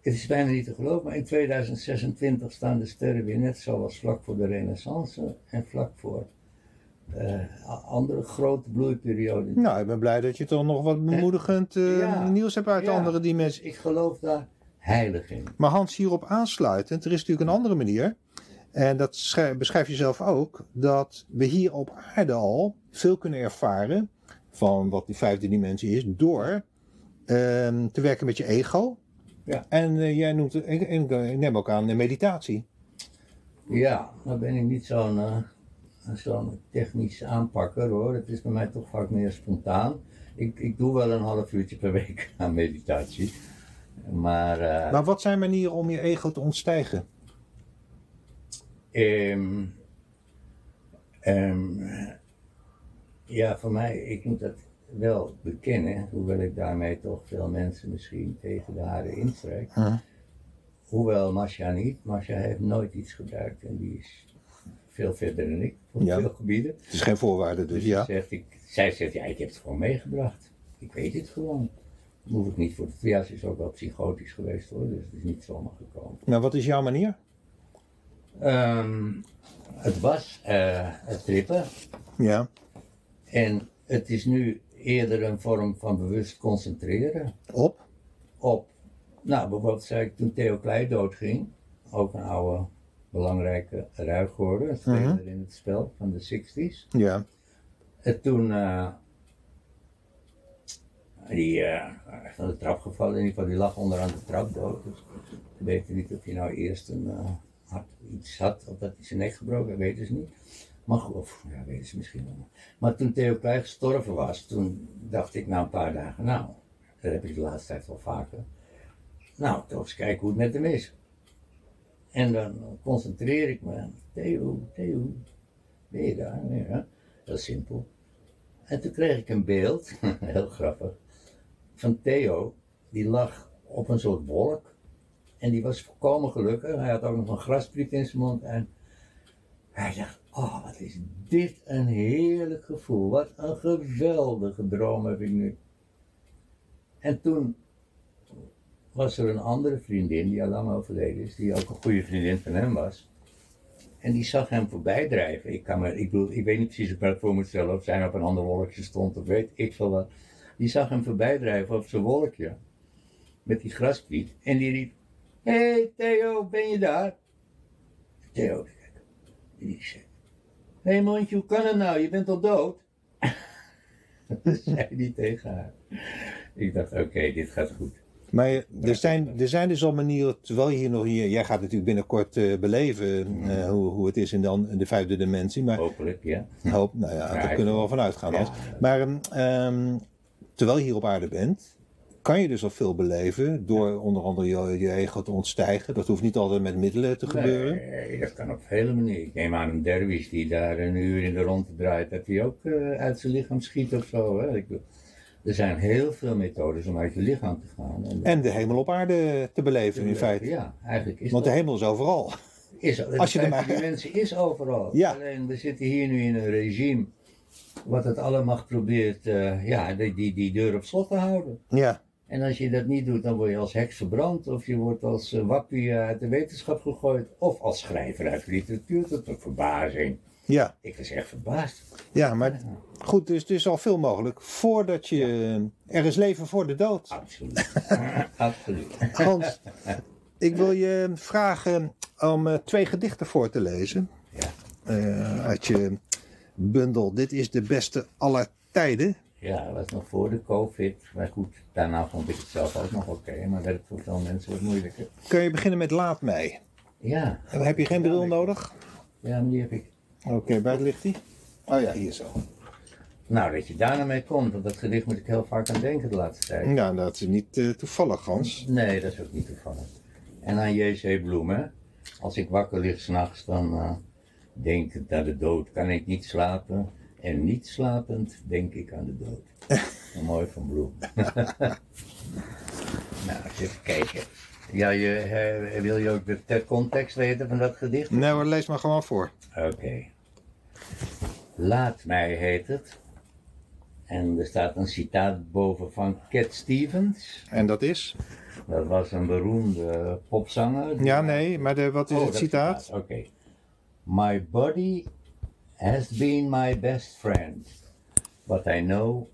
Het is bijna niet te geloven, maar in 2026 staan de sterren weer net zoals vlak voor de renaissance en vlak voor eh, andere grote bloeiperioden. Nou, ik ben blij dat je toch nog wat bemoedigend eh, Ja. nieuws hebt uit Ja. andere dimensies. Ik geloof daar heilig in. Maar Hans, hierop aansluitend, er is natuurlijk een andere manier. En dat schrijf- beschrijf je zelf ook, dat we hier op aarde al veel kunnen ervaren van wat die vijfde dimensie is, door ehm, te werken met je ego. Ja. En eh, jij noemt, ik, ik, neem ook aan de meditatie. Ja, nou ben ik niet zo'n zo'n technisch aanpakker hoor. Het is bij mij toch vaak meer spontaan. Ik, ik doe wel een half uurtje per week aan meditatie. Maar, eh, Maar wat zijn manieren om je ego te ontstijgen? Ehm, ehm, ja, voor mij, ik moet dat wel bekennen, hoewel ik daarmee toch veel mensen misschien tegen de haren instrek. Hm. Hoewel Masha niet. Masha heeft nooit iets gebruikt en die is veel verder dan ik op Ja. veel gebieden. Het is geen voorwaarde dus, Dus ja. ze zegt, ik, zij zegt, ja, ik heb het gewoon meegebracht. Ik weet het gewoon. Dan hoef ik niet voor de ze is ook wel psychotisch geweest hoor, dus het is niet zomaar gekomen. Nou, wat is jouw manier? Ehm, het was eh, het trippen Ja. en het is nu eerder een vorm van bewust concentreren Op? op. Nou, bijvoorbeeld zei ik toen Theo Klei doodging, ook een oude belangrijke ruigorde, een speler Mhm. in het spel van de 60s. Ja. En toen, eh, die eh, van de trap gevallen, in ieder geval, die lag onderaan de trap dood. Dus we weten niet of hij nou eerst een, had, iets had of dat hij zijn nek gebroken, weten ze niet. Maar goed, of, ja, weten ze misschien wel. Maar toen Theo Klei gestorven was, toen dacht ik na een paar dagen, nou, dat heb ik de laatste tijd wel vaker. Nou, toch eens kijken hoe het met hem is. En dan concentreer ik me. Theo, Theo, ben je daar? Ja, heel simpel. En toen kreeg ik een beeld, heel grappig, van Theo. Die lag op een soort wolk. En die was volkomen gelukkig. Hij had ook nog een graspriet in zijn mond. En hij dacht, oh wat is dit een heerlijk gevoel. Wat een geweldige droom heb ik nu. En toen was er een andere vriendin, die al lang overleden is, die ook een goede vriendin van hem was. En die zag hem voorbij drijven. Ik, kan me, ik, bedoel, ik weet niet precies hoe ik voor moet stellen, of zij op een ander wolkje stond, of weet ik veel wat. Die zag hem voorbij drijven op zijn wolkje, met die graskwiet. En die riep, hé hey, Theo, ben je daar? Theo, die zei, hé hey, mondje, hoe kan het nou? Je bent al dood? dat zei hij tegen haar. Ik dacht, oké, dit gaat goed. Maar er zijn, er zijn dus al manieren, terwijl je hier nog hier, jij gaat natuurlijk binnenkort eh, beleven eh, hoe, hoe het is in de, de vijfde dimensie, maar Hopelijk, ja. hoop, nou ja, daar kunnen we wel van uitgaan. Ja. Maar ehm, ehm, terwijl je hier op aarde bent, kan je dus al veel beleven door onder andere je, je ego te ontstijgen. Dat hoeft niet altijd met middelen te gebeuren. Nee, dat kan op vele manieren. Ik neem aan een derwisch die daar een uur in de ronde draait, dat hij ook eh, uit zijn lichaam schiet of zo. Hè? Ik er zijn heel veel methodes om uit je lichaam te gaan. En, En de hemel op aarde te beleven in feite. Ja, eigenlijk is Want de hemel is overal. is, als je er maar- dimensie is overal. Ja. Alleen we zitten hier nu in een regime wat het allemaal probeert eh, ja, die, die, die deur op slot te houden. Ja, En als je dat niet doet, dan word je als heks verbrand, of je wordt als eh, wappie eh, uit de wetenschap gegooid, of als schrijver uit de literatuur, tot een verbazing. ja, Ik was echt verbaasd. ja, maar goed, dus het is al veel mogelijk voordat je. Er is leven voor de dood. Absoluut. Absoluut. Hans, ik wil je vragen om eh, twee gedichten voor te lezen. Ja. Eh, uit je bundel Dit is de beste aller tijden. Ja, dat was nog voor de COVID. Maar goed, daarna vond ik het zelf ook nog oké. maar werd het voor veel mensen wat moeilijker. Kun je beginnen met Laat mij. Ja, En heb je geen bril nodig? ja die heb ik. Oké, buiten ligt die? Oh ja, hier zo. Nou, dat je daar nou mee komt, want dat gedicht moet ik heel vaak aan denken de laatste tijd. Nou, dat is niet eh, toevallig, Hans. Nee, dat is ook niet toevallig. En aan J.C. Bloem, hè. Als ik wakker lig s'nachts, dan eh, denk ik aan de dood. Kan ik niet slapen. En niet slapend denk ik aan de dood. Een mooi van Bloem. nou, even kijken. Ja, je, eh, wil je ook de te- context weten van dat gedicht? Nee hoor, lees maar gewoon voor. Oké. Laat mij heet het. En er staat een citaat boven van Cat Stevens. En dat is? Dat was een beroemde popzanger. Ja, nee, maar de, wat is Oh, het citaat? Oké. My body has been my best friend. But I know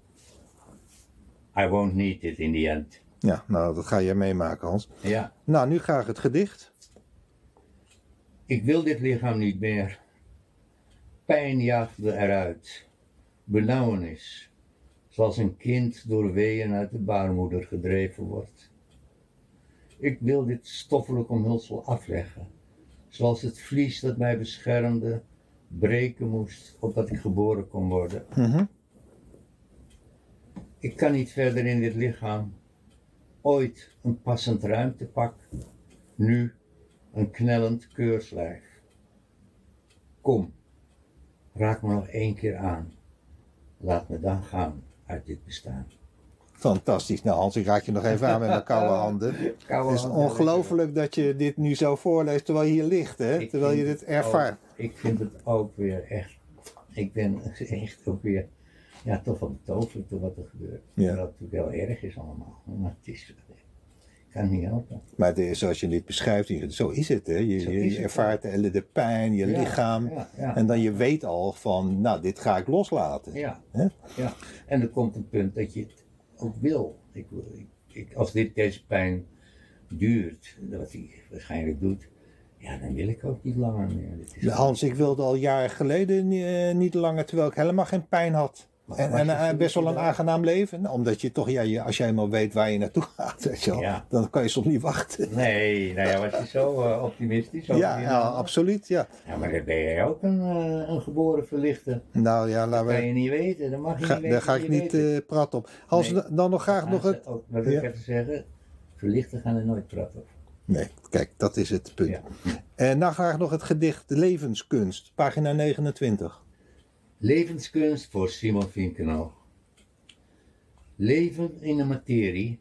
I won't need it in the end. Ja, nou, dat ga jij meemaken, Hans. Ja. Nou, nu graag het gedicht. Ik wil dit lichaam niet meer. Pijn jaagde eruit. Benauwenis. Zoals een kind door weeën uit de baarmoeder gedreven wordt. Ik wil dit stoffelijk omhulsel afleggen. Zoals het vlies dat mij beschermde breken moest opdat ik geboren kon worden. Mhm. Ik kan niet verder in dit lichaam. Ooit een passend ruimtepak, nu een knellend keurslijf. Kom, raak me nog één keer aan. Laat me dan gaan uit dit bestaan. Fantastisch. Nou, Hans, ik raak je nog even aan met mijn koude handen. Koude Het is ongelooflijk dat je dit nu zo voorleest terwijl je hier ligt, hè? Ik Terwijl je dit het ervaart. ook- ik vind het ook weer echt. Ik ben echt ook weer. Ja, toch wel betoverd door wat er gebeurt. Ja. Het natuurlijk heel erg is allemaal. Maar het is. Ik kan niet helpen. Maar het is, zoals je dit beschrijft, zo is het. Hè? Je, het, ervaart de, de pijn, je Ja, lichaam. Ja. En dan je weet al van, nou, dit ga ik loslaten. Ja, Hè? ja. En er komt een punt dat je het ook wil. Ik, ik, als dit, deze pijn duurt, wat hij waarschijnlijk doet, ja, dan wil ik ook niet langer meer. Hans, ik wilde al jaren geleden eh, niet langer, terwijl ik helemaal geen pijn had. Maar En, en best wel een aangenaam leven. Omdat je toch, ja, je, als jij eenmaal weet waar je naartoe gaat, weet je wel, Ja. dan kan je soms niet wachten. Nee, nou ja, was je zo eh, optimistisch? Ja, ja, absoluut. Ja. Ja, maar dan ben jij ook een, eh, een geboren verlichter. Nou ja, Dat laten kan we. je niet weten, dat mag je Ga, niet weten. daar ga ik niet eh praten op. Nee. dan nog graag Maar nog het. ook- Wat wil ik even zeggen? Verlichten gaan er nooit praten over. Nee, kijk, dat is het punt. En dan graag nog het gedicht Levenskunst, pagina 29. Levenskunst voor Simon Vinkenhoog. Leven in de materie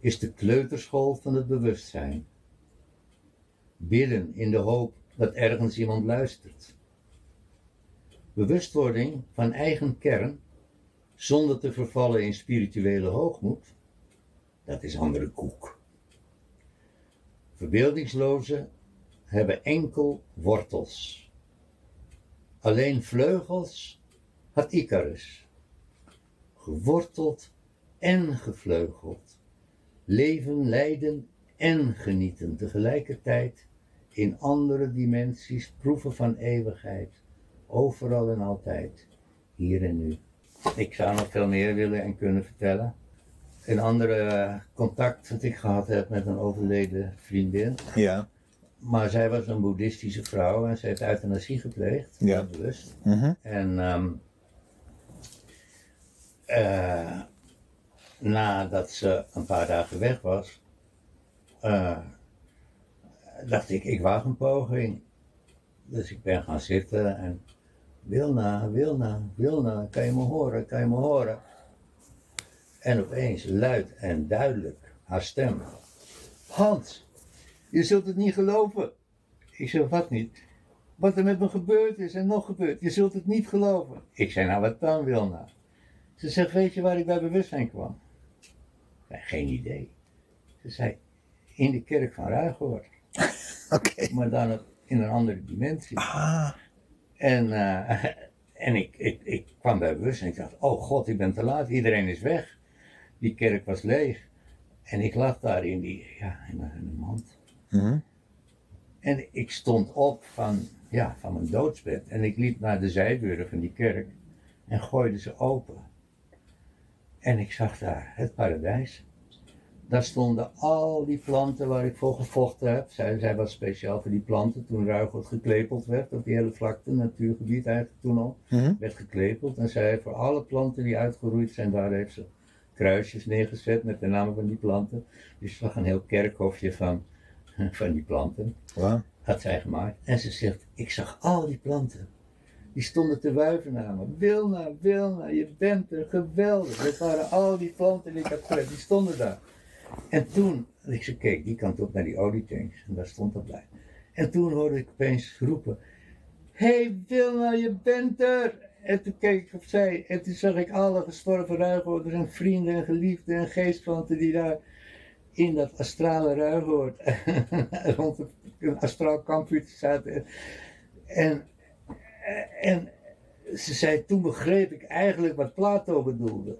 is de kleuterschool van het bewustzijn. Bidden in de hoop dat ergens iemand luistert. Bewustwording van eigen kern, zonder te vervallen in spirituele hoogmoed, dat is andere koek. Verbeeldingslozen hebben enkel wortels. Alleen vleugels had Icarus. Geworteld en gevleugeld. Leven, lijden en genieten tegelijkertijd. In andere dimensies proeven van eeuwigheid. Overal en altijd. Hier en nu. Ik zou nog veel meer willen en kunnen vertellen. Een andere contact dat ik gehad heb met een overleden vriendin. Ja. Maar zij was een boeddhistische vrouw en ze heeft euthanasie gepleegd. Ja. Bewust. Mhm. En ehm, eh, nadat ze een paar dagen weg was, eh, dacht ik, ik waag een poging. Dus ik ben gaan zitten en Wilna, Wilna, Wilna, kan je me horen, kan je me horen? En opeens luid en duidelijk haar stem. Hans, je zult het niet geloven. Ik zeg, wat niet? Wat er met me gebeurd is en nog gebeurt. Je zult het niet geloven. Ik zei, nou wat dan Wilna? Ze zegt, weet je waar ik bij bewustzijn kwam? Ik zei, geen idee. Ze zei, in de kerk van Ruigoord. Oké. Maar dan in een andere dimensie. Ah. En, eh, en ik, ik, ik kwam bij bewustzijn. Ik dacht, oh god, ik ben te laat. Iedereen is weg. Die kerk was leeg. En ik lag daar in die, ja, in mijn, in Mhm. En ik stond op van, ja, van mijn doodsbed. En ik liep naar de zijdeuren van die kerk. En gooide ze open. En ik zag daar het paradijs. Daar stonden al die planten waar ik voor gevochten heb. Zij, zij was speciaal voor die planten toen Ruigoord geklepeld werd. Op die hele vlakte, natuurgebied eigenlijk toen al. Mhm. Werd geklepeld. En zij heeft voor alle planten die uitgeroeid zijn, daar heeft ze kruisjes neergezet met de namen van die planten. Dus je zag een heel kerkhofje van, van die planten Wauw. had zij gemaakt. En ze zegt, ik zag al die planten. Die stonden te wuiven naar me. Wilna, Wilna, je bent er, geweldig. Dat waren al die planten die ik had gered, die stonden daar. En toen, ik zei, kijk, die kant op naar die olietanks. En daar stond dat bij. En toen hoorde ik opeens roepen, hey Wilna, je bent er! En toen keek ik op zij en toen zag ik alle gestorven ruigoorders en vrienden en geliefden en geestplanten die daar in dat astrale ruigoord rond een astraal kampvuur zaten. En, en ze zei, toen begreep ik eigenlijk wat Plato bedoelde.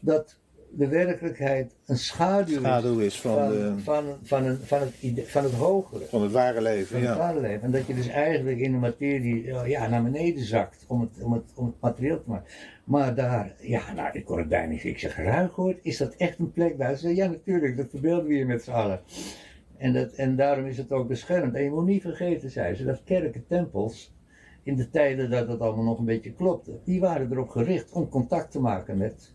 Dat de werkelijkheid een schaduw, Schaduw is van, van, de, van, van, een, van, het, van het hogere van het ware leven. van het Ja. ware leven. En dat je dus eigenlijk in de materie ja, ja, naar beneden zakt om het, om, het, om het materieel te maken. Maar daar, ja, nou, ik kon het bijna niet. Ik zeg, Ruigoord, is dat echt een plek daar? Ze ja, natuurlijk, dat verbeelden we hier met z'n allen. En, dat, en daarom is het ook beschermd. En je moet niet vergeten, zei ze, dat kerken, tempels, in de tijden dat het allemaal nog een beetje klopte, die waren erop gericht om contact te maken met,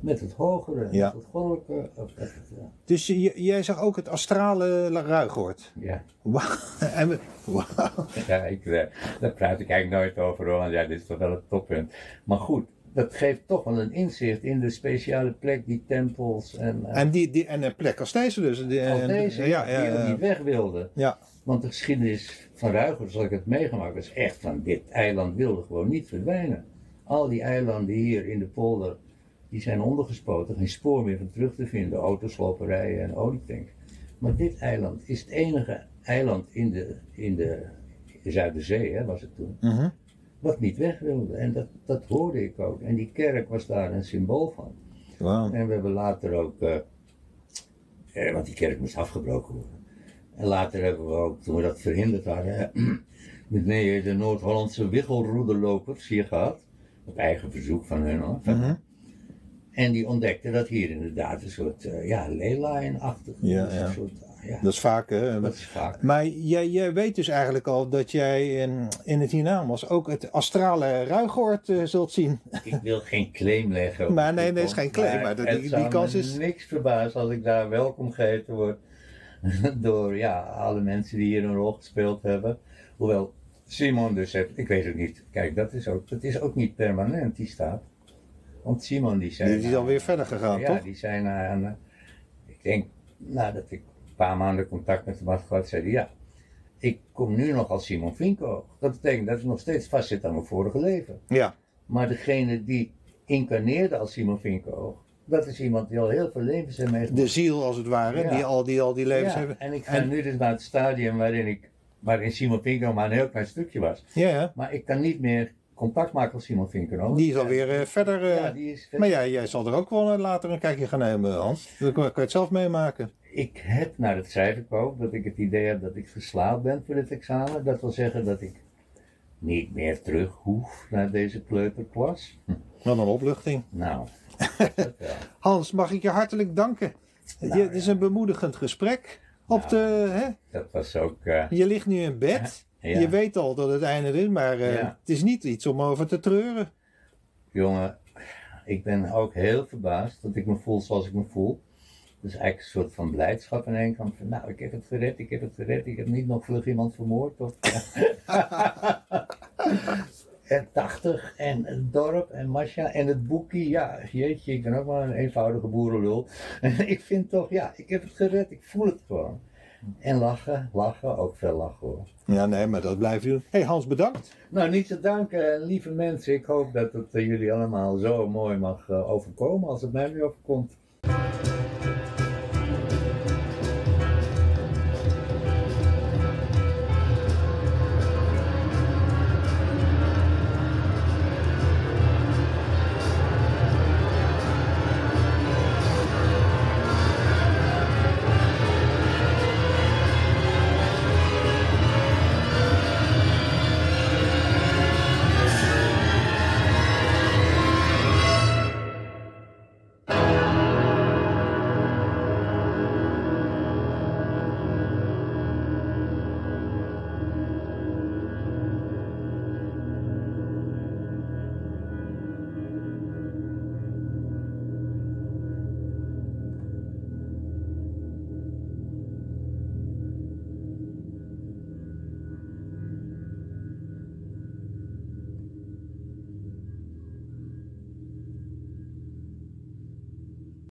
met het hogere, Ja. met het goddelijke. of met het, eh, Dus je- jij zag ook het astrale ruigoord. ja. Wauw. En. Ja, ik, eh, daar praat ik eigenlijk nooit over hoor, want ja, dit is toch wel het toppunt. Maar goed, dat geeft toch wel een inzicht in de speciale plek die tempels en uh, En, die, die, en een plek als deze dus. Die, al en- deze ja, die ja, niet weg wilden. ja. Want de geschiedenis van Ruiger, zoals ik het meegemaakt is echt van dit eiland wilde gewoon niet verdwijnen. Al die eilanden hier in de polder die zijn ondergespoten, geen spoor meer van terug te vinden, autosloperijen en olietank. Maar dit eiland is het enige eiland in de, in de Zuiderzee, hè, was het toen, Mhm. wat niet weg wilde. En dat, dat hoorde ik ook. En die kerk was daar een symbool van. En we hebben later ook, eh, eh, want die kerk moest afgebroken worden. En later hebben we ook, toen we dat verhinderd hadden, met nee, de Noord-Hollandse wiggelroederlopers hier gehad. Op eigen verzoek van hun hoor. Mhm. En die ontdekten dat hier inderdaad een soort, eh, ja, leyline-achtig. Ja, ja. Soort, ah, ja, Dat is vaak, hè? dat is vaak. Maar jij, jij weet dus eigenlijk al dat jij in, in het hiernamaals ook het astrale ruigoord eh, zult zien. Ik wil geen claim leggen. Maar nee, nee, is geen claim, maar maar dat- die- kans is- niks verbazen als ik daar welkom geheten word door ja, alle mensen die hier een rol gespeeld hebben. Hoewel Simon dus heeft, ik weet het niet. Kijk, dat is ook, dat is ook niet permanent, die staat. Want Simon die zei... Die is alweer verder gegaan, ja, toch? die zei na een, eh, ik denk, nadat ik een paar maanden contact met hem had gehad, zei hij ja, ik kom nu nog als Simon Vinko. Dat betekent dat ik nog steeds vastzit aan mijn vorige leven. Ja. Maar degene die incarneerde als Simon Vinko, dat is iemand die al heel veel levens heeft meegemaakt. De ziel als het ware, Ja. die, al die al die levens Ja, hebben. En ik ga En- nu dus naar het stadium waarin, ik, waarin Simon Vinko maar een heel klein stukje was. Ja, ja. Maar ik kan niet meer contact maken als Simon Vinko. Die is alweer eh, verder. eh, Ja, die is Maar ja, jij zal er ook wel eh, later een kijkje gaan nemen, Hans. Dan kan je het zelf meemaken. Ik heb naar het ook dat ik het idee heb dat ik geslaagd ben voor dit examen. Dat wil zeggen dat ik niet meer terug hoef naar deze kleuterklas. Hm, Wat een opluchting. Nou. Hans, mag ik je hartelijk danken. Nou, je, het is een bemoedigend gesprek. Op Nou. de, hè? dat was ook. Je ligt nu in bed. Ja. Je weet al dat het einde is, maar eh, Ja. het is niet iets om over te treuren. Jongen, ik ben ook heel verbaasd dat ik me voel zoals ik me voel. Dus eigenlijk een soort van blijdschap aan één kant. Van, nou, ik heb het gered, ik heb het gered. Ik heb niet nog vlug iemand vermoord. Of, en 80 en het dorp en Masha en het boekie. Ja, jeetje, ik ben ook maar een eenvoudige boerenlul. En ik vind toch, ja, ik heb het gered. Ik voel het gewoon. En lachen, lachen, ook veel lachen hoor. Ja, nee, maar dat blijft doen. hey Hans, bedankt. Nou, niet te danken, lieve mensen. Ik hoop dat het eh, jullie allemaal zo mooi mag eh, overkomen als het mij nu overkomt.